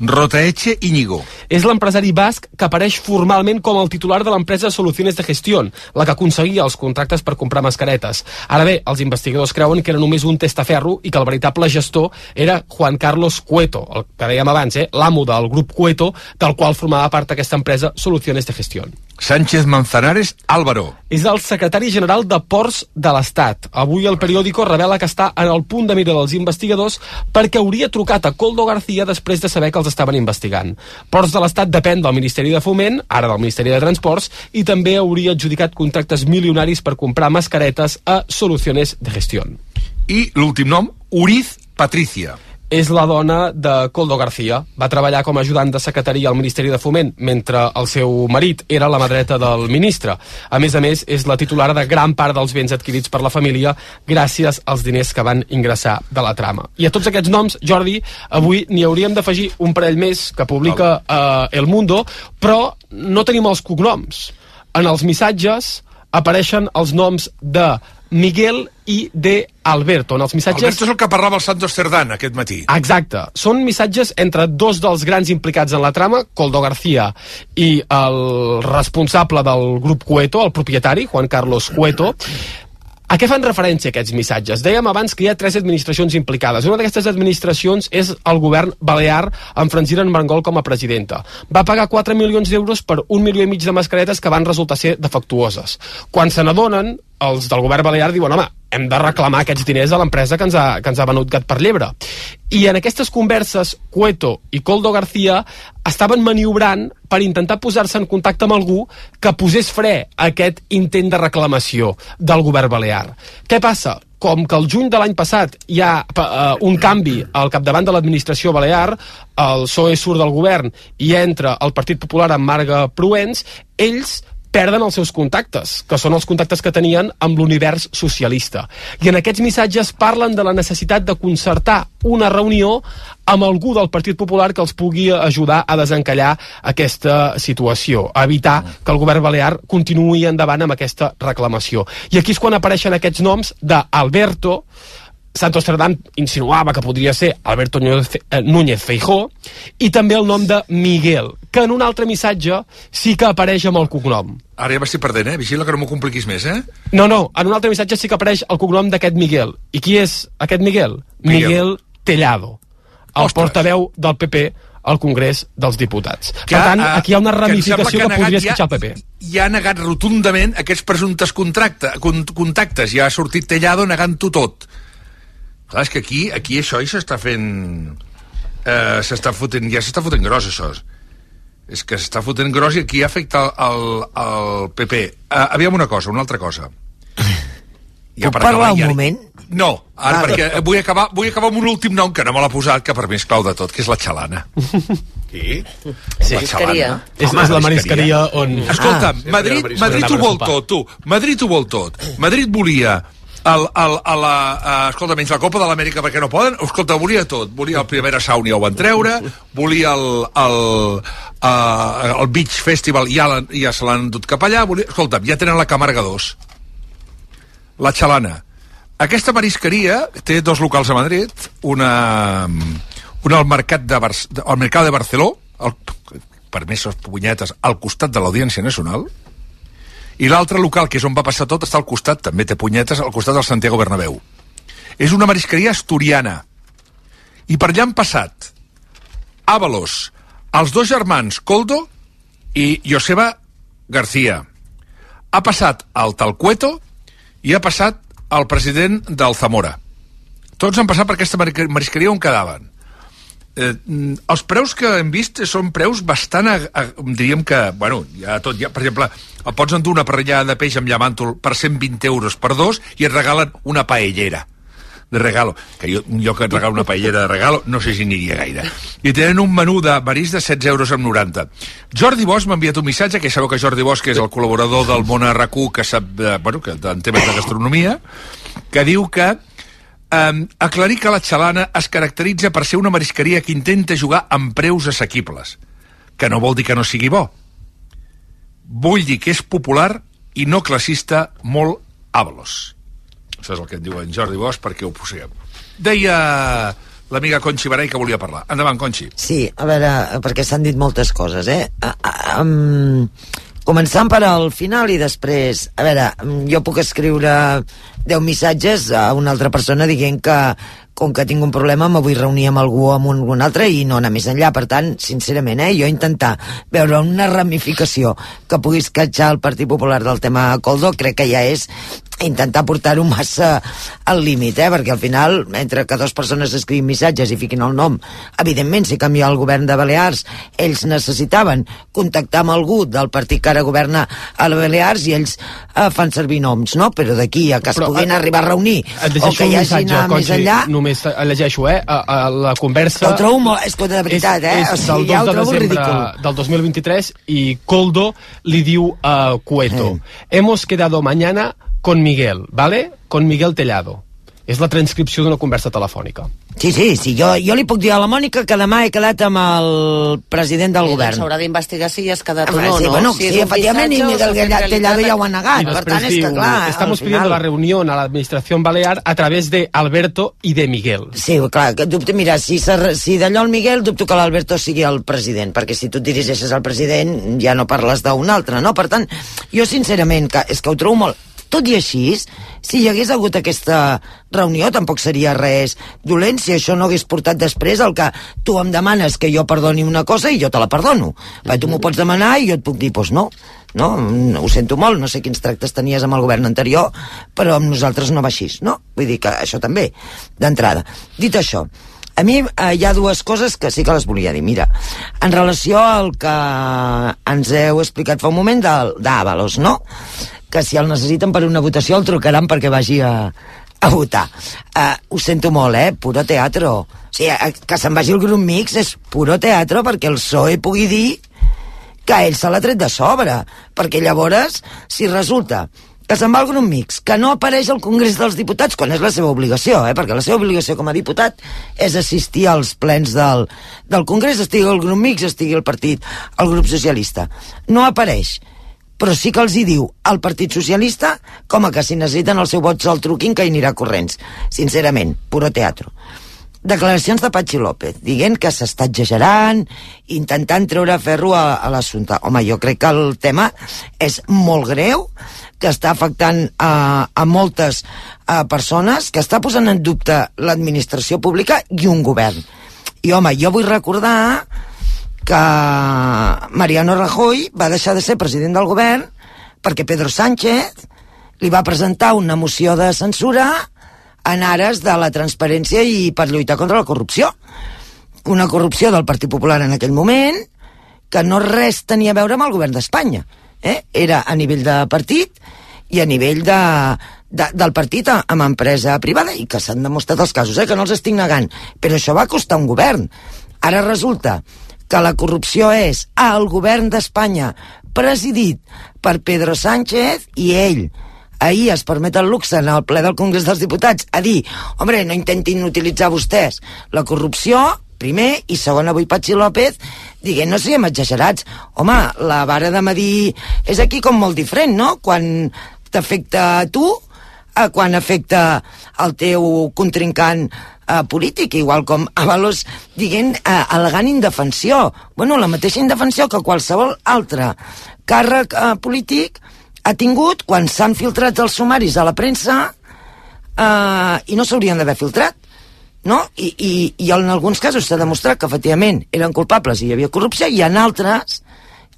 Rotaeche Íñigo. És l'empresari basc que apareix formalment com el titular de l'empresa Soluciones de Gestión, la que aconseguia els contractes per comprar mascaretes. Ara bé, els investigadors creuen que era només un testaferro i que el veritable gestor era Juan Carlos Cueto, el que dèiem abans, eh, l'amo del grup Cueto, del qual formava part aquesta empresa Soluciones de Gestión. Sánchez Manzanares Álvaro. És el secretari general de Ports de l'Estat. Avui el periòdico revela que està en el punt de mira dels investigadors perquè hauria trucat a Coldo García després de saber que els estaven investigant. Ports de l'Estat depèn del Ministeri de Foment, ara del Ministeri de Transports, i també hauria adjudicat contractes milionaris per comprar mascaretes a Soluciones de Gestión. I l'últim nom, Uriz Patricia. És la dona de Coldo García. Va treballar com a ajudant de secretaria al Ministeri de Foment, mentre el seu marit era la mà dreta del ministre. A més a més, és la titular de gran part dels béns adquirits per la família gràcies als diners que van ingressar de la trama. I a tots aquests noms, Jordi, avui n'hi hauríem d'afegir un parell més que publica eh, El Mundo, però no tenim els cognoms. En els missatges apareixen els noms de Miguel i de Alberto. En els missatges... Alberto és el que parlava el Santos Cerdán aquest matí. Exacte. Són missatges entre dos dels grans implicats en la trama, Coldo García i el responsable del grup Cueto, el propietari, Juan Carlos Cueto. A què fan referència aquests missatges? Dèiem abans que hi ha tres administracions implicades. Una d'aquestes administracions és el govern balear amb Francina Marangol com a presidenta. Va pagar 4 milions d'euros per un milió i mig de mascaretes que van resultar ser defectuoses. Quan se n'adonen, els del govern balear diuen, home, hem de reclamar aquests diners a l'empresa que, ens ha, que ens ha venut gat per llebre. I en aquestes converses, Cueto i Coldo García estaven maniobrant per intentar posar-se en contacte amb algú que posés fre a aquest intent de reclamació del govern balear. Què passa? com que el juny de l'any passat hi ha uh, un canvi al capdavant de l'administració balear, el PSOE surt del govern i entra el Partit Popular amb Marga Pruens, ells perden els seus contactes, que són els contactes que tenien amb l'univers socialista. I en aquests missatges parlen de la necessitat de concertar una reunió amb algú del Partit Popular que els pugui ajudar a desencallar aquesta situació, a evitar que el govern balear continuï endavant amb aquesta reclamació. I aquí és quan apareixen aquests noms d'Alberto, Santos Cerdán insinuava que podria ser Alberto Núñez Feijó i també el nom de Miguel, que en un altre missatge sí que apareix amb el cognom. Ara ja m'estic perdent, eh? Vigila que no m'ho compliquis més, eh? No, no, en un altre missatge sí que apareix el cognom d'aquest Miguel. I qui és aquest Miguel? Miguel, Miguel Tellado, el Ostres. portaveu del PP al Congrés dels Diputats. Que, per tant, uh, aquí hi ha una que ramificació que, que ha podria negat ja- esquitxar el PP. Ja ha negat rotundament aquests presumptes contracte, con, contactes. Ja ha sortit Tellado negant-ho tot. Clar, és que aquí, aquí això ja s'està fent... Eh, s'està fotent, ja s'està fotent gros, això. És que s'està fotent gros i aquí afecta el, el PP. Uh, aviam una cosa, una altra cosa. Puc parlar un moment? No, ara Ah. perquè vull acabar, vull acabar amb un últim nom que no me l'ha posat, que per mi és clau de tot, que és la xalana. Sí. La xalana. És, és la marisqueria on... Escolta, Ah. Madrid, Madrid sí. ho vol tot, tu. Madrid ho vol tot. Madrid volia el, el, a la, a, escolta, menys la Copa de l'Amèrica perquè no poden, escolta, volia tot. Volia el Primera Sauna, ja ho van treure, volia el, el, uh, el Beach Festival, ja, ja se l'han dut cap allà, volia, escolta, ja tenen la Camarga 2. La Xalana. Aquesta marisqueria té dos locals a Madrid, una, una al mercat de, Bar al mercat de Barceló, el, per més punyetes, al costat de l'Audiència Nacional, I l'altre local, que és on va passar tot, està al costat, també té punyetes, al costat del Santiago Bernabéu. És una marisqueria asturiana. I per allà han passat Ábalos, els dos germans Coldo i Joseba García. Ha passat el Talcueto i ha passat el president del Zamora. Tots han passat per aquesta marisqueria on quedaven. Eh, mm, els preus que hem vist són preus bastant, a, a, diríem que, bueno, ja tot, ja, per exemple, pots endur una parrillada de peix amb llamàntol per 120 euros per dos i et regalen una paellera de regalo, que jo, jo que et regalo una paellera de regalo, no sé si aniria gaire. I tenen un menú de marisc de 16 euros amb 90. Jordi Bosch m'ha enviat un missatge, que sabeu que Jordi Bosch és el col·laborador del món RAC1 que sap, de, bueno, que en temes de gastronomia, que diu que eh, aclarir que la xalana es caracteritza per ser una marisqueria que intenta jugar amb preus assequibles, que no vol dir que no sigui bo. Vull dir que és popular i no classista molt avalos. Això és el que et diu en Jordi Bosch perquè ho posem. Deia l'amiga Conxi Barai que volia parlar. Endavant, Conxi. Sí, a veure, perquè s'han dit moltes coses, eh? A, a, um, començant per al final i després... A veure, mm, jo puc escriure 10 missatges a una altra persona dient que com que tinc un problema me vull reunir amb algú o amb un, algun altre i no anar més enllà. Per tant, sincerament, eh, jo intentar veure una ramificació que pugui escatxar el Partit Popular del tema Coldo crec que ja és intentar portar-ho massa al límit, eh? perquè al final, entre que dues persones escrivin missatges i fiquin el nom, evidentment, si canvia el govern de Balears, ells necessitaven contactar amb algú del partit que ara governa a les Balears i ells eh, fan servir noms, no? Però d'aquí a que es Però, puguin eh, arribar a reunir o que hi hagi missatge, anar més enllà, només el llegeixo, eh? A, a la conversa... Ho trobo molt- és que de veritat, eh? És, O és sigui, del ja 2 ho de trobo desembre ridícul. del 2023 i Coldo li diu a Cueto hemos quedado mañana con Miguel, ¿vale? Con Miguel Tellado. És la transcripció d'una conversa telefònica. Sí, sí, sí, jo, jo li puc dir a la Mònica que demà he quedat amb el president del govern. S'haurà d'investigar si hi has quedat o Home, no, sí, no? bueno, si sí, efectivament, i o Miguel Tellado ja ho ha negat. Per tant, és que diu, clar, estamos pidiendo la reunión a la administración balear a través de Alberto y de Miguel. Sí, clar, que dubte, mira, si, si d'allò el Miguel, dubto que l'Alberto sigui el president, perquè si tu et dirigeixes al president ja no parles d'un altre, no? Per tant, jo sincerament, que, és que ho trobo molt... Tot i així, si hi hagués hagut aquesta reunió, tampoc seria res dolent si això no hagués portat després el que tu em demanes que jo perdoni una cosa i jo te la perdono. Perquè tu m'ho pots demanar i jo et puc dir, doncs no, no, ho sento molt, no sé quins tractes tenies amb el govern anterior, però amb nosaltres no va així, no? Vull dir que això també, d'entrada. Dit això, a mi eh, hi ha dues coses que sí que les volia dir. Mira, en relació al que ens heu explicat fa un moment d'Àvalos, no? Que si el necessiten per una votació el trucaran perquè vagi a, a votar. Uh, ho sento molt, eh? Puro teatro. O sigui, eh, que se'n vagi el grup mix és puro teatro perquè el PSOE pugui dir que ell se l'ha tret de sobre. Perquè llavors, si resulta que se'n va al grup mix, que no apareix al Congrés dels Diputats, quan és la seva obligació, eh? perquè la seva obligació com a diputat és assistir als plens del, del Congrés, estigui el grup mix, estigui el partit, el grup socialista. No apareix però sí que els hi diu al Partit Socialista com a que si necessiten el seu vot se'l truquin que hi anirà corrents. Sincerament, puro teatro. Declaracions de Patxi López, dient que s'està exagerant, intentant treure ferro a, a l'assumpte. Home, jo crec que el tema és molt greu, que està afectant a, a moltes a persones, que està posant en dubte l'administració pública i un govern. I home, jo vull recordar que Mariano Rajoy va deixar de ser president del govern perquè Pedro Sánchez li va presentar una moció de censura en ares de la transparència i per lluitar contra la corrupció. Una corrupció del Partit Popular en aquell moment que no res tenia a veure amb el govern d'Espanya. Eh? Era a nivell de partit i a nivell de, de, del partit amb empresa privada i que s'han demostrat els casos, eh? que no els estic negant. Però això va costar un govern. Ara resulta que la corrupció és al govern d'Espanya presidit per Pedro Sánchez i ell ahir es permet el luxe en el ple del Congrés dels Diputats a dir, hombre, no intentin utilitzar vostès la corrupció, primer, i segon, avui Patxi López dient, no siguem exagerats. Home, la vara de medir és aquí com molt diferent, no? Quan t'afecta a tu, a quan afecta el teu contrincant eh, polític, igual com Avalos dient, eh, al·legant indefensió. Bueno, la mateixa indefensió que qualsevol altre càrrec eh, polític ha tingut quan s'han filtrat els sumaris a la premsa eh, i no s'haurien d'haver filtrat no? I, i, i en alguns casos s'ha demostrat que efectivament eren culpables i hi havia corrupció i en altres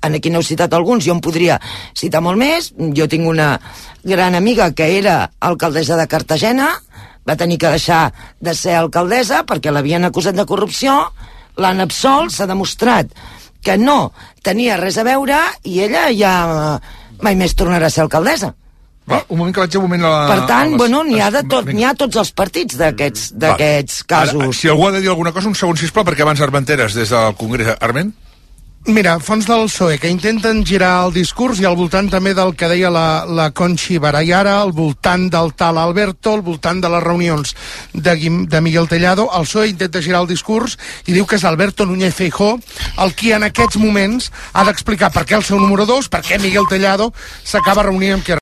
en aquí n'heu citat alguns, jo en podria citar molt més, jo tinc una gran amiga que era alcaldessa de Cartagena va tenir que deixar de ser alcaldessa perquè l'havien acusat de corrupció l'han absolt, s'ha demostrat que no tenia res a veure i ella ja mai més tornarà a ser alcaldessa Va, un moment que vaig un moment a la... per tant, les- bueno, n'hi ha, de tot, n'hi ha tots els partits d'aquests casos. Ara, si algú ha de dir alguna cosa, un segon, sisplau, perquè abans Armenteres, des del Congrés... Arment? Mira, fons del PSOE, que intenten girar el discurs i al voltant també del que deia la, la Conxi Barayara, al voltant del tal Alberto, al voltant de les reunions de, de Miguel Tellado, el PSOE intenta girar el discurs i diu que és Alberto Núñez Feijó el qui en aquests moments ha d'explicar per què el seu número 2, per què Miguel Tellado s'acaba reunint amb qui